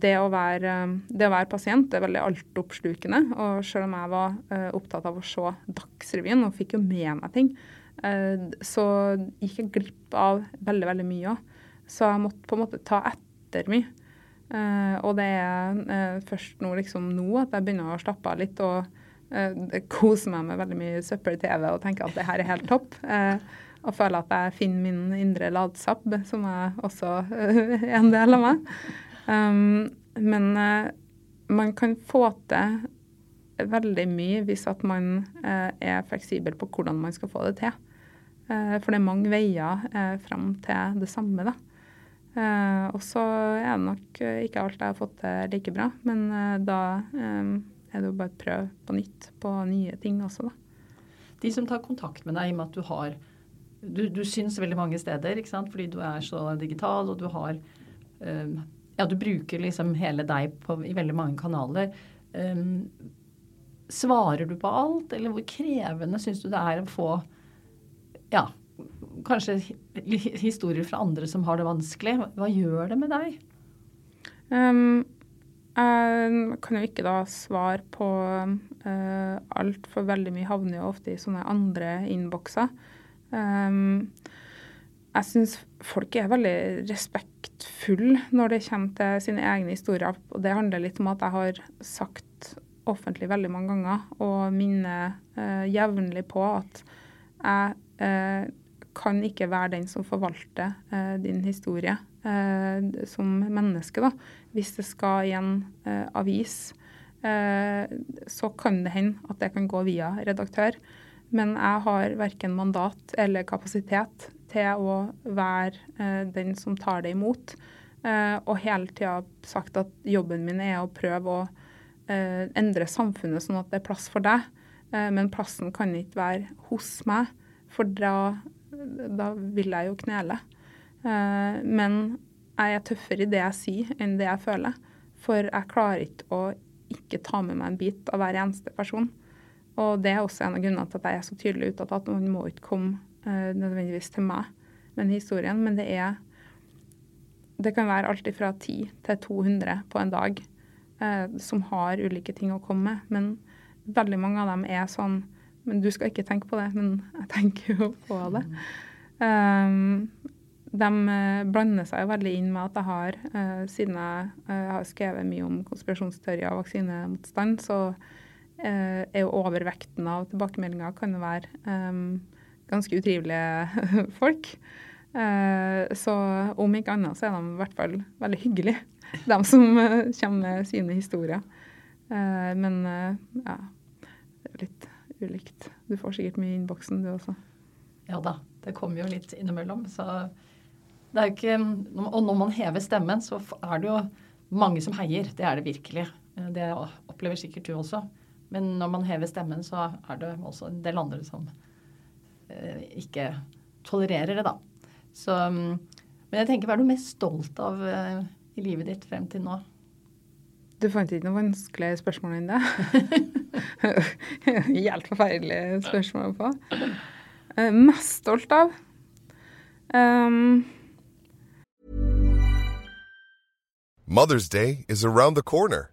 det å være, det å være pasient er veldig altoppslukende. Og selv om jeg var opptatt av å se Dagsrevyen og fikk jo med meg ting, så gikk jeg glipp av veldig, veldig mye òg. Så jeg måtte på en måte ta etter mye. Og det er først nå, liksom nå at jeg begynner å slappe av litt og kose meg med veldig mye søppel-TV og tenke at det her er helt topp. Og føle at jeg finner min indre ladsabb, som er også en del av meg. Um, men uh, man kan få til veldig mye hvis at man uh, er fleksibel på hvordan man skal få det til. Uh, for det er mange veier uh, fram til det samme, da. og så er det nok ikke alt jeg har fått til like bra, men da um, er det jo bare å prøve på nytt på nye ting også, da. De som tar kontakt med deg i og med at du har du, du syns veldig mange steder, ikke sant? fordi du er så digital og du har ja, du bruker liksom hele deg på, i veldig mange kanaler. Um, svarer du på alt, eller hvor krevende syns du det er å få ja, kanskje historier fra andre som har det vanskelig? Hva gjør det med deg? Um, jeg kan jo ikke da svare på uh, alt, for veldig mye havner jo ofte i sånne andre innbokser. Um, jeg syns folk er veldig respektfulle når det kommer til sine egne historier. Og det handler litt om at jeg har sagt offentlig veldig mange ganger og minner eh, jevnlig på at jeg eh, kan ikke være den som forvalter eh, din historie eh, som menneske. da. Hvis det skal i en eh, avis, eh, så kan det hende at det kan gå via redaktør. Men jeg har verken mandat eller kapasitet til å være eh, den som tar det imot. Eh, og hele tida sagt at jobben min er å prøve å eh, endre samfunnet sånn at det er plass for deg. Men plassen kan ikke være hos meg, for da, da vil jeg jo knele. Men jeg er tøffere i det jeg sier, enn det jeg føler. For jeg klarer ikke å ikke ta med meg en bit av hver eneste person. Og det er også en av grunnene til at jeg er så tydelig utad at man må ikke komme uh, nødvendigvis til meg med den historien, men det er Det kan være alt fra 10 til 200 på en dag uh, som har ulike ting å komme med. Men veldig mange av dem er sånn Men du skal ikke tenke på det, men jeg tenker jo på det. Um, de blander seg veldig inn med at jeg har, uh, siden jeg uh, har skrevet mye om konspirasjonsteorier og vaksinemotstand, så er jo overvekten av tilbakemeldinger kan jo være um, ganske utrivelige folk. Eh, så om ikke annet så er de i hvert fall veldig hyggelige, de som eh, kommer med sine historier. Eh, men ja, det er litt ulikt. Du får sikkert mye i innboksen, du også. Ja da, det kommer jo litt innimellom. Så det er jo ikke Og når man hever stemmen, så er det jo mange som heier. Det er det virkelig. Det opplever sikkert du også. Men når man hever stemmen, så er det også en del andre som Eh, ikke tolererer det, da. Så, mm, men jeg tenker, hva er du mest stolt av eh, i livet ditt frem til nå? Du fant ikke noe vanskeligere spørsmål enn det? Helt forferdelig spørsmål å få. Uh, mest stolt av? Um... Mother's Day is around the corner.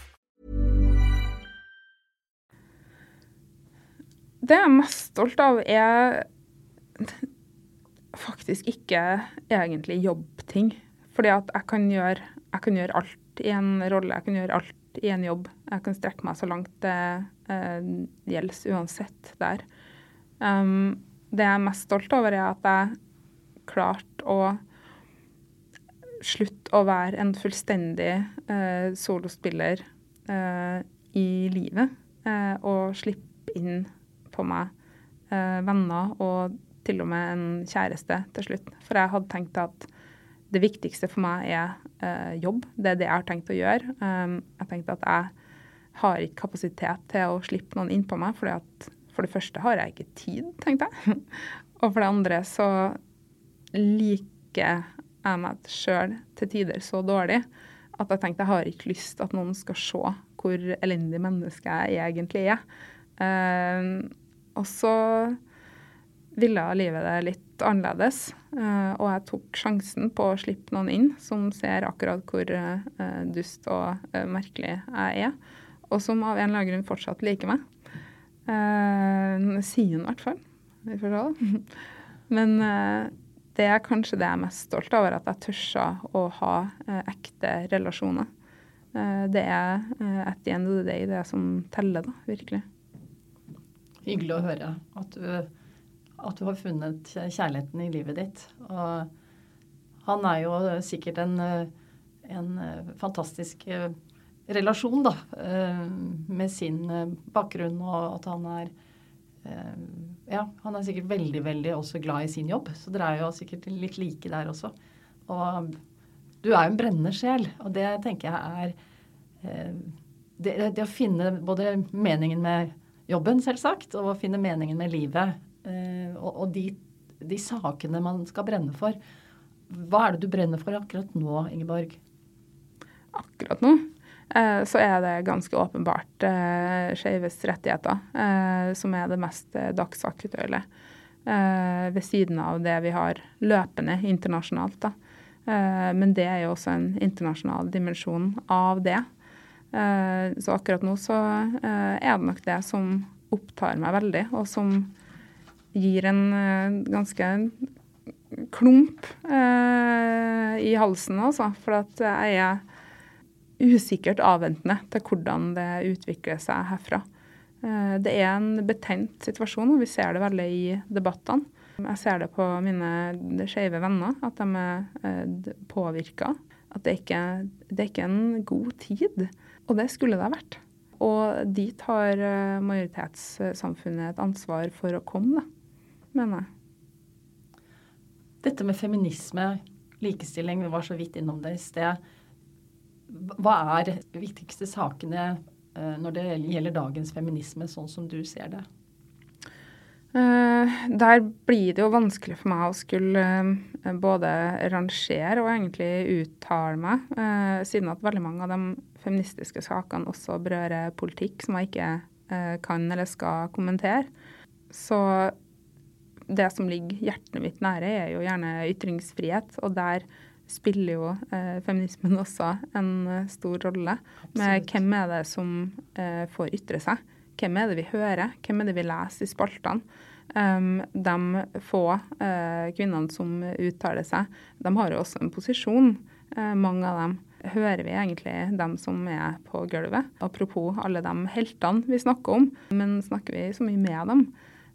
Det jeg er mest stolt av, er faktisk ikke egentlig jobbting. Fordi at jeg kan, gjøre, jeg kan gjøre alt i en rolle, jeg kan gjøre alt i en jobb. Jeg kan strekke meg så langt det eh, gjelder uansett der. Um, det jeg er mest stolt over, er at jeg klarte å slutte å være en fullstendig eh, solospiller eh, i livet. Eh, og slippe inn på meg eh, venner og til og med en kjæreste til slutt. For jeg hadde tenkt at det viktigste for meg er eh, jobb. Det er det jeg har tenkt å gjøre. Um, jeg tenkte at jeg har ikke kapasitet til å slippe noen innpå meg, fordi at for det første har jeg ikke tid, tenkte jeg. og for det andre så liker jeg meg sjøl til tider så dårlig at jeg tenkte jeg har ikke lyst at noen skal se hvor elendig menneske jeg egentlig er. Uh, og så ville livet det litt annerledes. Uh, og jeg tok sjansen på å slippe noen inn som ser akkurat hvor uh, dust og uh, merkelig jeg er. Og som av en eller annen grunn fortsatt liker meg. hun i hvert fall. Vi får se. Men det er kanskje det jeg er mest stolt over, at jeg tørsa å ha ekte relasjoner. det er at the end of the day det som teller, da, virkelig. Hyggelig å høre at du, at du har funnet kjærligheten i livet ditt. Og han er jo sikkert en, en fantastisk relasjon, da. Med sin bakgrunn og at han er Ja, han er sikkert veldig, veldig også glad i sin jobb. Så dere er jo sikkert litt like der også. Og du er jo en brennende sjel, og det tenker jeg er det, det å finne både meningen med jobben, selvsagt, og finne meningen med livet. Eh, og, de, de, sakene man skal brenne for. Hva er det du brenner for akkurat nå, Ingeborg? Akkurat nå eh, så er det ganske åpenbart eh, skeives rettigheter som er det mest dagsaktuelle. Ved siden av det vi har løpende internasjonalt. da. Men det er jo også en internasjonal dimensjon av det. Eh, så akkurat nå så eh, er det nok det som opptar meg veldig, og som gir en eh, ganske klump i halsen, altså. For at jeg er usikkert avventende til hvordan det utvikler seg herfra. Det er en betent situasjon, og vi ser det veldig i debattene. Jeg ser det på mine skeive venner, at de er påvirka. At det ikke det er ikke en god tid. Og det skulle det ha vært. Og dit har eh, majoritetssamfunnet et ansvar for å komme, mener jeg. Dette med feminisme, likestilling, vi var så vidt innom det i sted. Hva er de viktigste sakene eh, når det gjelder dagens feminisme, sånn som du ser det? Uh, der blir det jo vanskelig for meg å skulle både rangere og egentlig uttale meg, siden at veldig mange av de feministiske sakene også berører politikk som jeg ikke kan eller skal kommentere. Så det som ligger hjertet mitt nære, er jo gjerne ytringsfrihet, og der spiller jo feminismen også en stor rolle. Med hvem er det som får ytre seg? Hvem er det vi hører? Hvem er det vi leser i spaltene? Um, de få uh, kvinnene som uttaler seg, de har jo også en posisjon, uh, mange av dem. Hører vi egentlig dem som er på gulvet? Apropos alle de heltene vi snakker om, men snakker vi så mye med dem?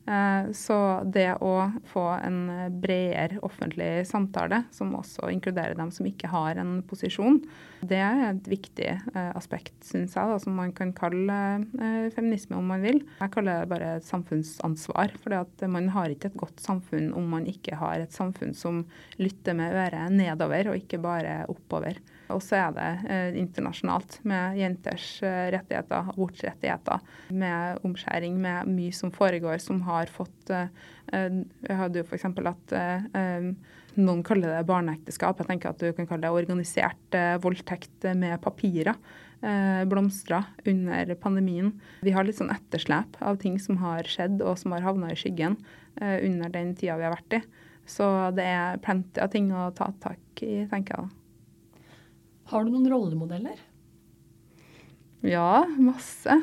Eh, så det å få en bredere offentlig samtale, som også inkluderer dem som ikke har en posisjon, det er et viktig eh, aspekt, syns jeg, da, som man kan kalle eh, feminisme om man vil. Jeg kaller det bare samfunnsansvar. For man har ikke et godt samfunn om man ikke har et samfunn som lytter med øret nedover, og ikke bare oppover. Og så er det eh, internasjonalt med jenters eh, rettigheter, abortrettigheter, med omskjæring, med mye som foregår som har fått eh, eh Jeg hadde jo f.eks. at eh, eh, noen kaller det barneekteskap. Jeg tenker at du kan kalle det organisert voldtekt med papirer. blomstra under pandemien. Vi har litt sånn etterslep av ting som har skjedd og som har havna i skyggen under den tida vi har vært i. Så det er plenty av ting å ta tak i, tenker jeg. Har du noen rollemodeller? Ja, masse.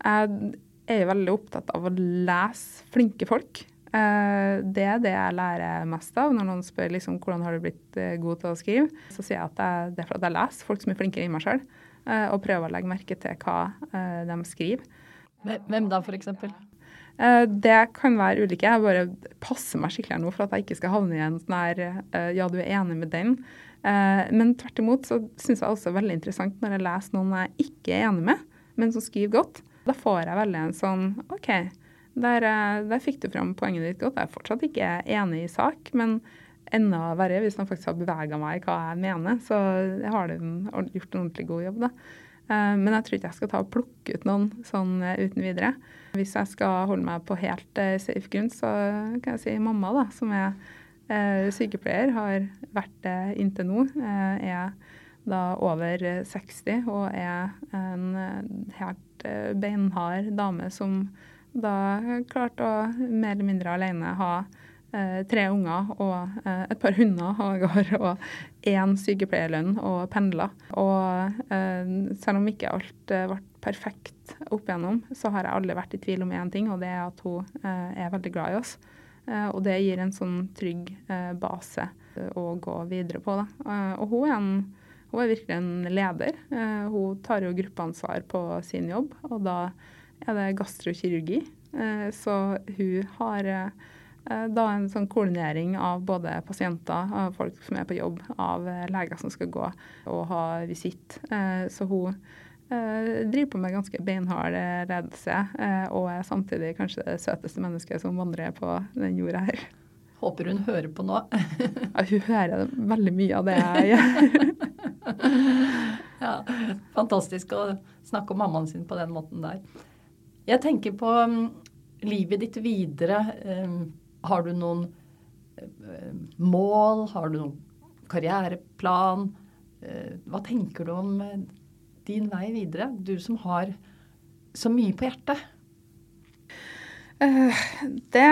Jeg er veldig opptatt av å lese flinke folk. Eh, det er det jeg lærer mest av. Når noen spør liksom, hvordan har du blitt eh, god til å skrive, så sier jeg at det er for at jeg leser folk som er flinkere enn meg sjøl, eh, og prøver å legge merke til hva de skriver. Hvem da, f.eks.? Det kan være ulike. Jeg bare passer meg skikkelig nå for at jeg ikke skal havne i en sånn her ja, du er enig med den. Men tvert imot så syns jeg også veldig interessant når jeg leser noen jeg ikke er enig med, men som skriver godt. Da får jeg veldig en sånn OK, der, eh, der, fikk du fram poenget ditt godt. Jeg er fortsatt ikke enig i sak, men enda verre hvis han faktisk har bevega meg i hva jeg mener. Så jeg har gjort en ordentlig god jobb, da. Eh, men jeg tror ikke jeg skal ta og plukke ut noen sånn eh, uten videre. Hvis jeg skal holde meg på helt safe grunn, så kan jeg si mamma, da, som er sykepleier, har vært det inntil nå. er da over 60 og er en helt beinhard dame som da klarte å mer eller mindre alene ha eh, tre unger og eh, et par hunder gård og én sykepleierlønn og pendler. Og eh, selv om ikke alt eh, ble perfekt opp igjennom, så har jeg aldri vært i tvil om én ting, og det er at hun eh, er veldig glad i oss. Eh, og det gir en sånn trygg base å gå videre på. Da. og hun er, en, hun er virkelig en leder. hun tar jo gruppeansvar på sin jobb, og da er det gastrokirurgi. Eh, så hun har eh, da en sånn koordinering av både pasienter, av folk som er på jobb, av leger som skal gå og ha visitt. Eh, så hun driver på med ganske beinhard ledelse, og er samtidig kanskje det søteste mennesket som vandrer på den jorda her. Håper hun hører på nå. ja, hun hører veldig mye av det jeg gjør. ja, fantastisk å snakke om mammaen sin på den måten der. Jeg tenker på um, livet ditt videre. Har du noen mål? Har du noen karriereplan? Hva tenker du om din vei videre? Du som har så mye på hjertet. Det,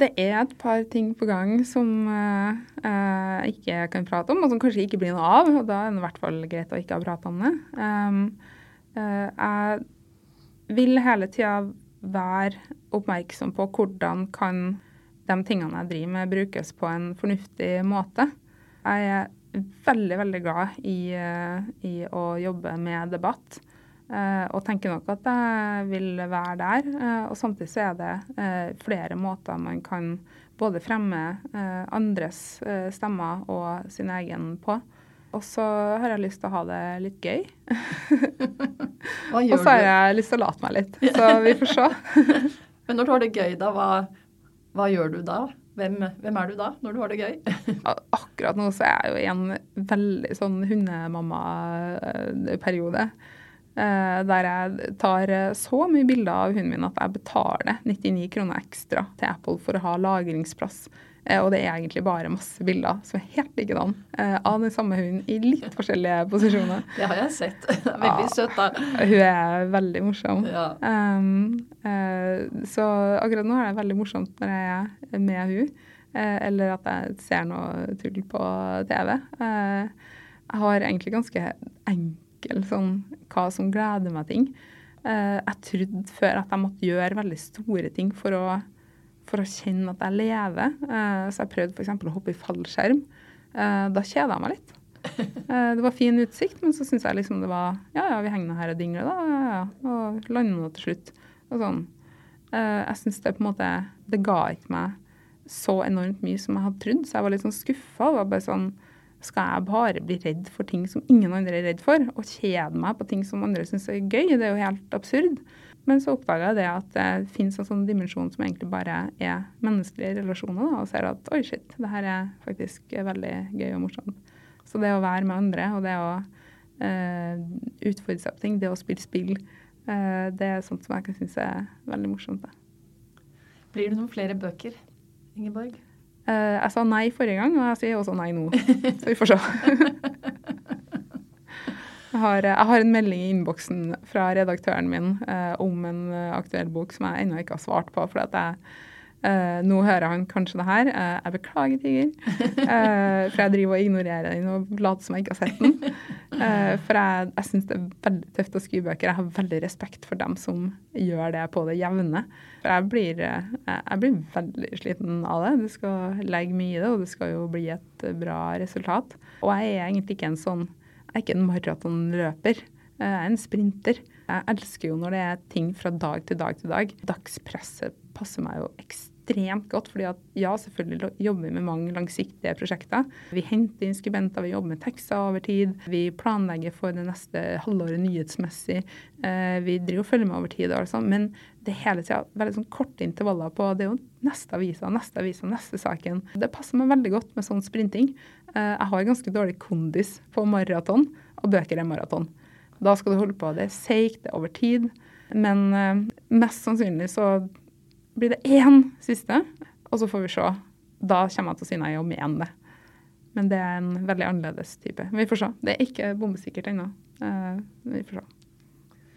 det, er et par ting på gang som jeg ikke kan prate om, og som kanskje ikke blir noe av. og Da er det i hvert fall greit å ikke ha pratet om det. Um, jeg vil hele tida være oppmerksom på hvordan kan de tingene jeg driver med, brukes på en fornuftig måte. Jeg er veldig, veldig glad i, eh, i å jobbe med debatt. Uh, og tenker nok at jeg vil være der. Uh, og samtidig så er det flere måter man kan både fremme andres stemmer og sin egen på. Og så har jeg lyst til å ha det litt gøy. og så har jeg lyst til å late meg litt. Så vi får se. Men når du har det gøy, da, hva, hva gjør du da? Hvem, hvem, er du da, når du har det gøy? Akkurat nå så er jeg jo i en veldig sånn hundemamma-periode. Eh, der jeg tar så mye bilder av hunden min at jeg betaler 99 kroner ekstra til Apple for å ha lagringsplass Eh, og det er egentlig bare masse bilder som er helt likedan eh, av den samme hunden i litt forskjellige posisjoner. Det har jeg sett. Veldig søt, da. Hun er veldig morsom. Ja. Um, uh, så akkurat nå er det veldig morsomt når jeg er med hun, uh, eller at jeg ser noe tull på TV. Uh, jeg har egentlig ganske enkel sånn hva som gleder meg ting. jeg trodde før at jeg måtte gjøre veldig store ting for å for å kjenne at jeg lever. Uh, så jeg prøvde f.eks. å hoppe i fallskjerm. Uh, da kjeda jeg meg litt. Uh, det var fin utsikt, men så syns jeg liksom det var Ja, ja, vi henger nå her og dingler, da. Ja, ja. Og lander nå til slutt. Og sånn. jeg syns det på en måte Det ga ikke meg så enormt mye som jeg hadde trodd, så jeg var litt sånn skuffa. Var bare sånn skal jeg bare bli redd for ting som ingen andre er redd for, og kjede meg på ting som andre syns er gøy? Det er jo helt absurd. Men så oppdaga jeg det at det fins en sånn dimensjon som egentlig bare er menneskelige relasjoner, da, og ser at oi, shit, det her er faktisk veldig gøy og morsomt. Så det å være med andre og det å eh, utfordre seg på ting, det å spille spill, eh, det er sånt som jeg kan synes er veldig morsomt. Da. Blir det noen flere bøker, Ingeborg? Eh, jeg sa nei forrige gang, og jeg sier også nei nå. Så vi får se. Jeg har, jeg har, en melding i innboksen fra redaktøren min eh, om en uh, aktuell bok som jeg ennå ikke har svart på. for at jeg Uh, nå hører han kanskje det her. Uh, jeg beklager, Tiger. Uh, for jeg driver og ignorerer den og later som jeg ikke har sett den. for jeg, jeg syns det er veldig tøft å skrive bøker. Jeg har veldig respekt for dem som gjør det på det jevne. For jeg blir, jeg blir veldig sliten av det. Du skal legge mye i det, og det skal jo bli et bra resultat. Og jeg er egentlig ikke en sånn er ikke en maratonløper. Jeg er en sprinter. Jeg elsker jo når det er ting fra dag til dag til dag. Dagspresset passer meg jo ekstremt godt, fordi at ja, selvfølgelig jobber vi med mange langsiktige prosjekter. Vi henter inn skribenter, vi jobber med tekster over tid. Vi planlegger for det neste halvåret nyhetsmessig. Eh, vi driver og følger med over tid, altså. men det er hele tida veldig sånn korte intervaller på det er jo neste avisa, neste avisa, neste saken. Det passer meg veldig godt med sånn sprinting. Eh, jeg har ganske dårlig kondis på maraton, og bøker er maraton. Da skal du holde på. Det er seigt, det er over tid. Men uh, mest sannsynlig så blir det én siste, og så får vi se. Da kommer jeg til å si nei og mene det. Men det er en veldig annerledes type. Vi får se. Det er ikke bombesikkert ennå. Uh, vi får se.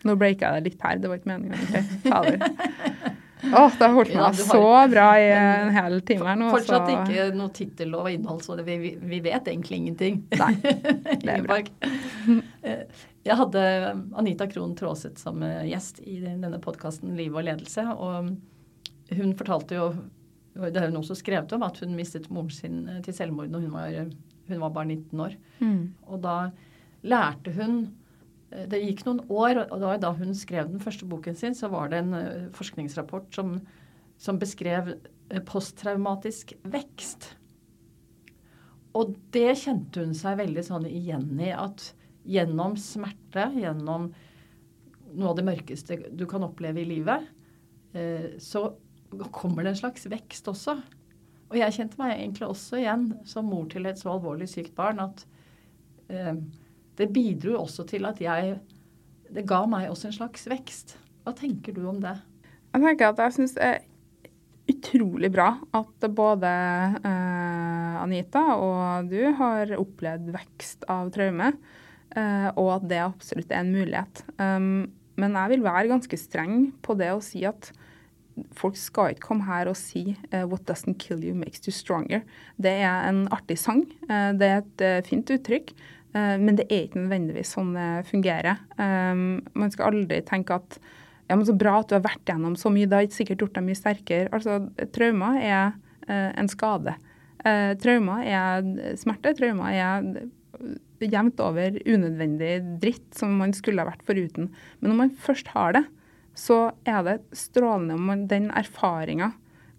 Nå breaka jeg det litt her, det var ikke meninga. Okay. Åh, det har holdt meg ja, så bra i en hel time her nå. Fortsatt så... ikke noe tittel og innhold, så vi, vi, vet egentlig ingenting. Nei, det er bra. Jeg hadde Anita Krohn Traaseth som gjest i denne podkasten Liv og ledelse. Og hun fortalte jo, det har hun også skrevet om, at hun mistet moren sin til selvmord når hun var, hun var bare 19 år. Mm. Og da lærte hun det gikk noen år, og da hun skrev den første boken sin, så var det en eh, forskningsrapport som, som beskrev eh, posttraumatisk vekst. Og det kjente hun seg veldig sånn igjen i at gjennom smerte, gjennom noe av det mørkeste du kan oppleve i livet, eh, så kommer det en slags vekst også. Og jeg kjente meg egentlig også igjen som mor til et så alvorlig sykt barn at det bidro også til at jeg Det ga meg også en slags vekst. Hva tenker du om det? Jeg tenker at jeg syns det er utrolig bra at både eh, Anita og du har opplevd vekst av traume. Uh, og at det absolutt er en mulighet. Um, men jeg vil være ganske streng på det å si at folk skal ikke komme her og si uh, 'what doesn't kill you makes you stronger'. Det er en artig sang. Uh, det er et fint uttrykk. Men det er ikke nødvendigvis sånn det fungerer. Um, man skal aldri tenke at ja, men så bra at du har vært gjennom så mye, det har ikke sikkert gjort deg mye sterkere. Altså, traumer er en skade. traumer er smerte. Traumer er jevnt over unødvendig dritt som man skulle ha vært foruten. Men når man først har det, så er det strålende om den erfaringa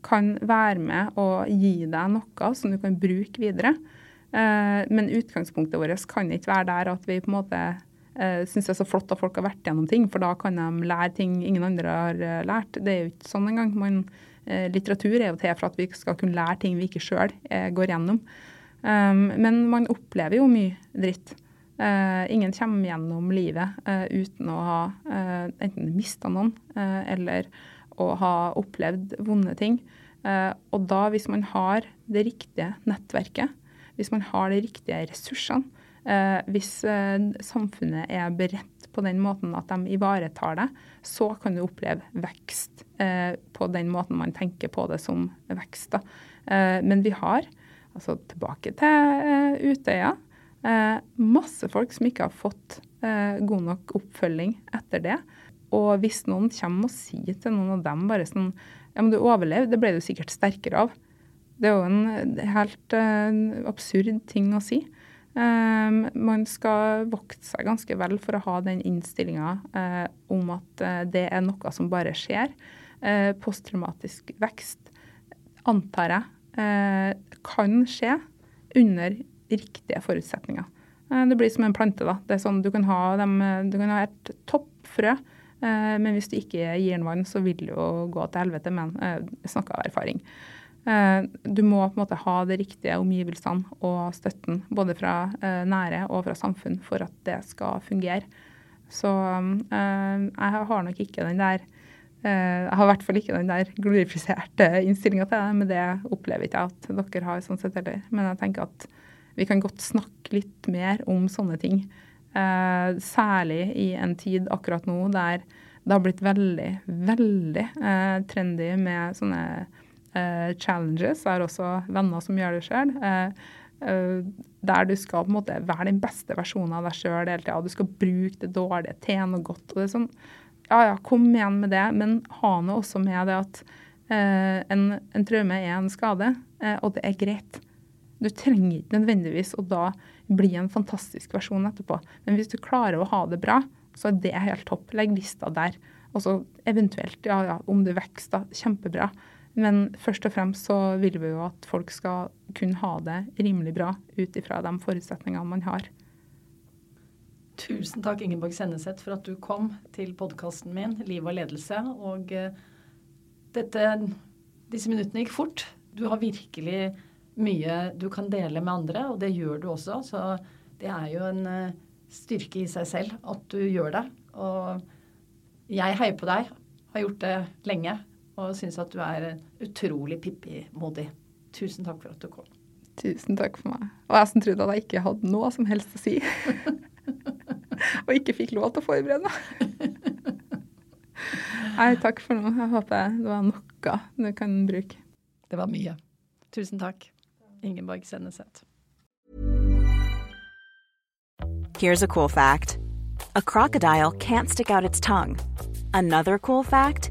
kan være med og gi deg noe som du kan bruke videre. Eh, men utgangspunktet vårt kan ikke være der at vi på en måte eh, syns det er så flott at folk har vært gjennom ting, for da kan de lære ting ingen andre har eh, lært. Det er jo ikke sånn engang. Man, litteratur er jo til for at vi skal kunne lære ting vi ikke sjøl går gjennom. Men man opplever jo mye dritt. Ingen kommer gjennom livet uten å ha enten mista noen eller å ha opplevd vonde ting. og da, hvis man har det riktige nettverket, hvis man har de riktige ressursene, hvis samfunnet er beredt på den måten at de ivaretar det, så kan du oppleve vekst på den måten man tenker på det som vekst. men vi har altså tilbake til Utøya. Masse folk som ikke har fått god nok oppfølging etter det. Og hvis noen kommer og sier til noen av dem bare sånn Ja, men du overlevde, det ble du sikkert sterkere av. Det er jo en helt absurd ting å si. man skal vokte seg ganske vel for å ha den innstillinga om at det er noe som bare skjer. posttraumatisk vekst antar jeg Eh, kan skje under riktige forutsetninger. Eh, det blir som en plante. da. Det er sånn, Du kan ha, dem, du kan ha et toppfrø, eh, men hvis du ikke gir den vann, så vil det jo gå til helvete. Men jeg snakker av erfaring. Eh, du må på en måte ha de riktige omgivelsene og støtten, både fra eh, nære og fra samfunn, for at det skal fungere. Så eh, jeg har nok ikke den der Jeg har i hvert fall ikke den der glorifiserte innstillinga til det, men det opplever ikke jeg at dere har sånn sett heller. Men jeg tenker at vi kan godt snakke litt mer om sånne ting. særlig i en tid akkurat nå der det har blitt veldig, veldig trendy med sånne uh, challenges. Har også venner som gjør det sjøl. Eh, uh, der du skal på en måte være den beste versjonen av deg sjøl hele tida. Du skal bruke det dårlige til noe godt. og det er sånn, Ja ja, kom igjen med det, men ha nå også med det at en, en, traume er en skade, og det er greit. Du trenger ikke nødvendigvis å da bli en fantastisk versjon etterpå. Men hvis du klarer å ha det bra, så er det helt topp. Legg lista der. Og så eventuelt, ja ja, om du vokser, da, kjempebra. Men først og fremst så vil vi jo at folk skal kunne ha det rimelig bra ut ifra de forutsetningene man har. Tusen takk, Ingeborg Senneseth, for at du kom til podkasten min 'Liv og ledelse'. Og uh, dette, disse minuttene gikk fort. Du har virkelig mye du kan dele med andre, og det gjør du også. Så det er jo en uh, styrke i seg selv at du gjør det. Og jeg heier på deg. Har gjort det lenge og syns at du er utrolig Pippi-modig. Tusen takk for at du kom. Tusen takk for meg. Og jeg som trodde at jeg ikke hadde noe som helst å si. og ikke fikk lov til å forberede meg. Nei, takk for nå. Jeg håper det var noe du kan bruke. Det var mye. Tusen takk. Ingeborg Senneset. Here's a cool fact. A crocodile can't stick out its tongue. Another cool fact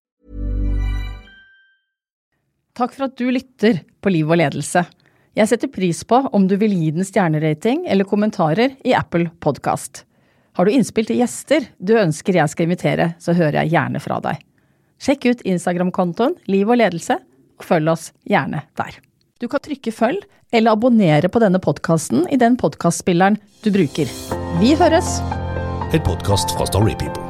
Takk for at du lytter på Liv og ledelse. Jeg setter pris på om du vil gi den stjernerating eller kommentarer i Apple Podkast. Har du innspill til gjester du ønsker jeg skal invitere, så hører jeg gjerne fra deg. Sjekk ut Instagram-kontoen Liv og ledelse, og følg oss gjerne der. Du kan trykke følg eller abonnere på denne podkasten i den podkastspilleren du bruker. Vi høres! En podkast fra Storypeople.